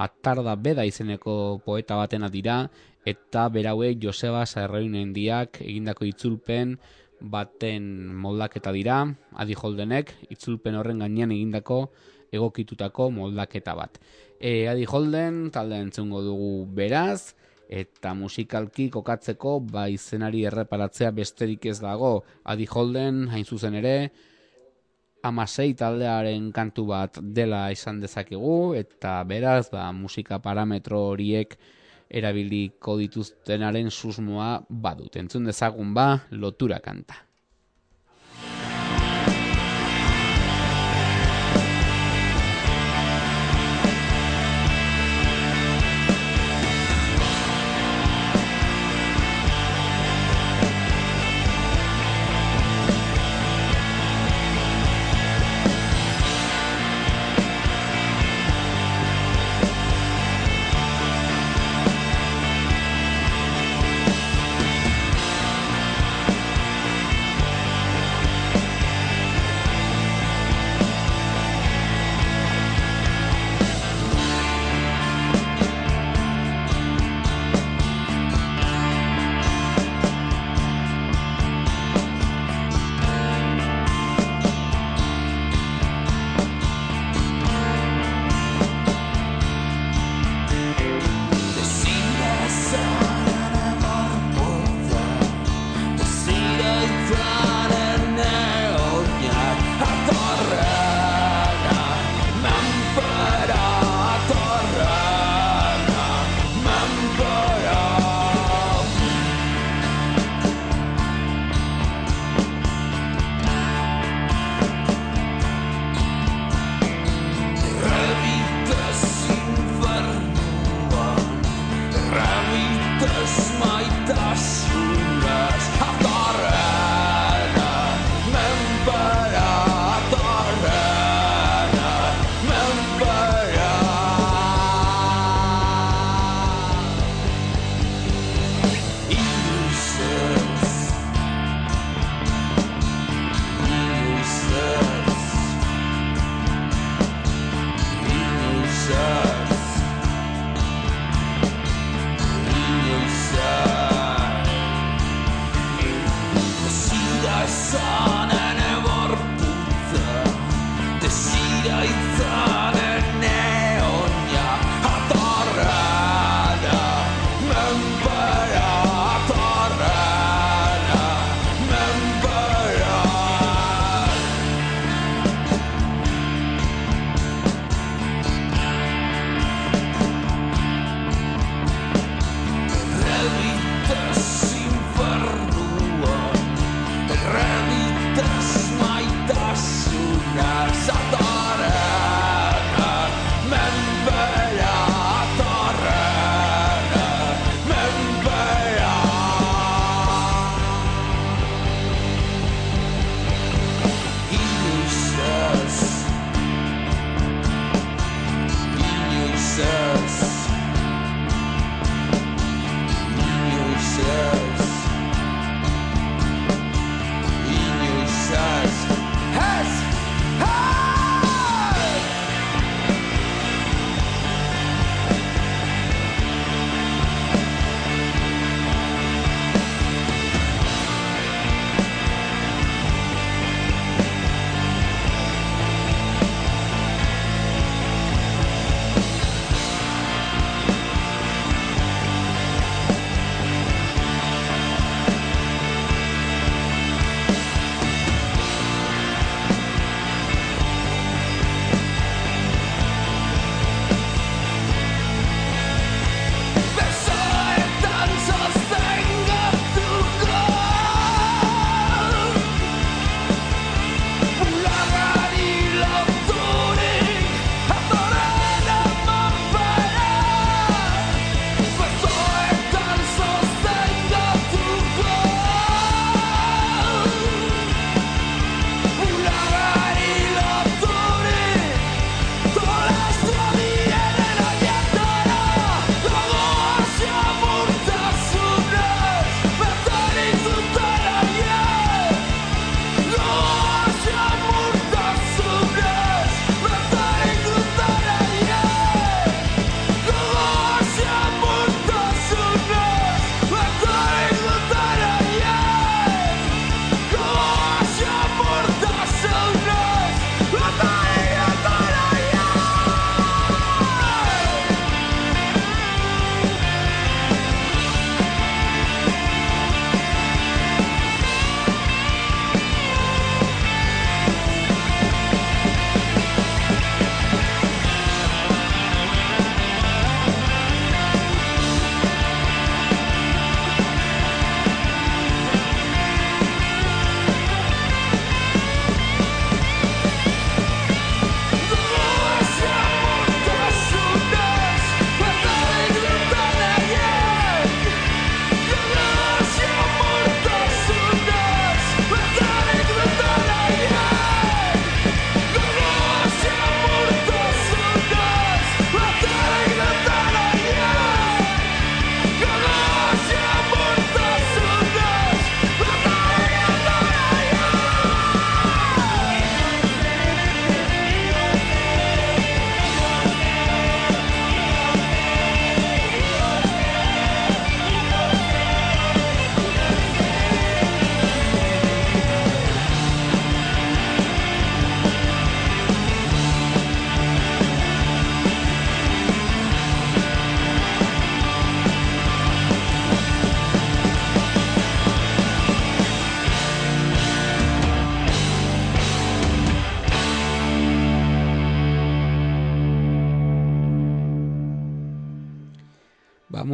atarda beda izeneko poeta batena dira, eta berauek Joseba Sarreunen diak egindako itzulpen baten moldaketa dira, Adi Holdenek, itzulpen horren gainean egindako egokitutako moldaketa bat. E, Adi Holden talde entzungo dugu beraz, eta musikalki kokatzeko ba izenari erreparatzea besterik ez dago. Adi Holden, hain zuzen ere, amasei taldearen kantu bat dela izan dezakegu, eta beraz, ba, musika parametro horiek erabiliko dituztenaren susmoa badut. Entzun dezagun ba, lotura kanta.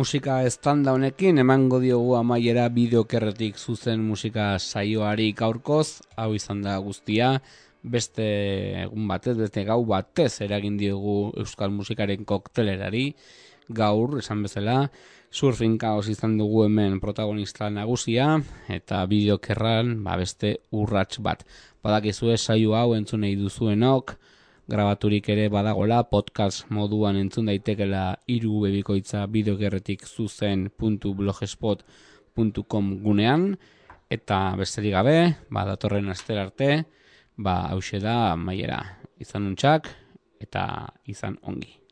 Musika estanda honekin emango diogu amaiera bideokerretik zuzen musika saioari gaurkoz, hau izan da guztia, beste egun batez, beste gau batez eragin diogu euskal musikaren koktelerari, gaur, esan bezala, surfing kaos izan dugu hemen protagonista nagusia, eta bideokerran, ba, beste urrats bat. Badakizue saio hau entzun nahi duzuenok, grabaturik ere badagola podcast moduan entzun daitekela hiru bebikoitza bideogerretik zuzen.blogspot.com gunean eta besterik gabe, ba datorren astera arte, ba hause da maiera izan untxak eta izan ongi.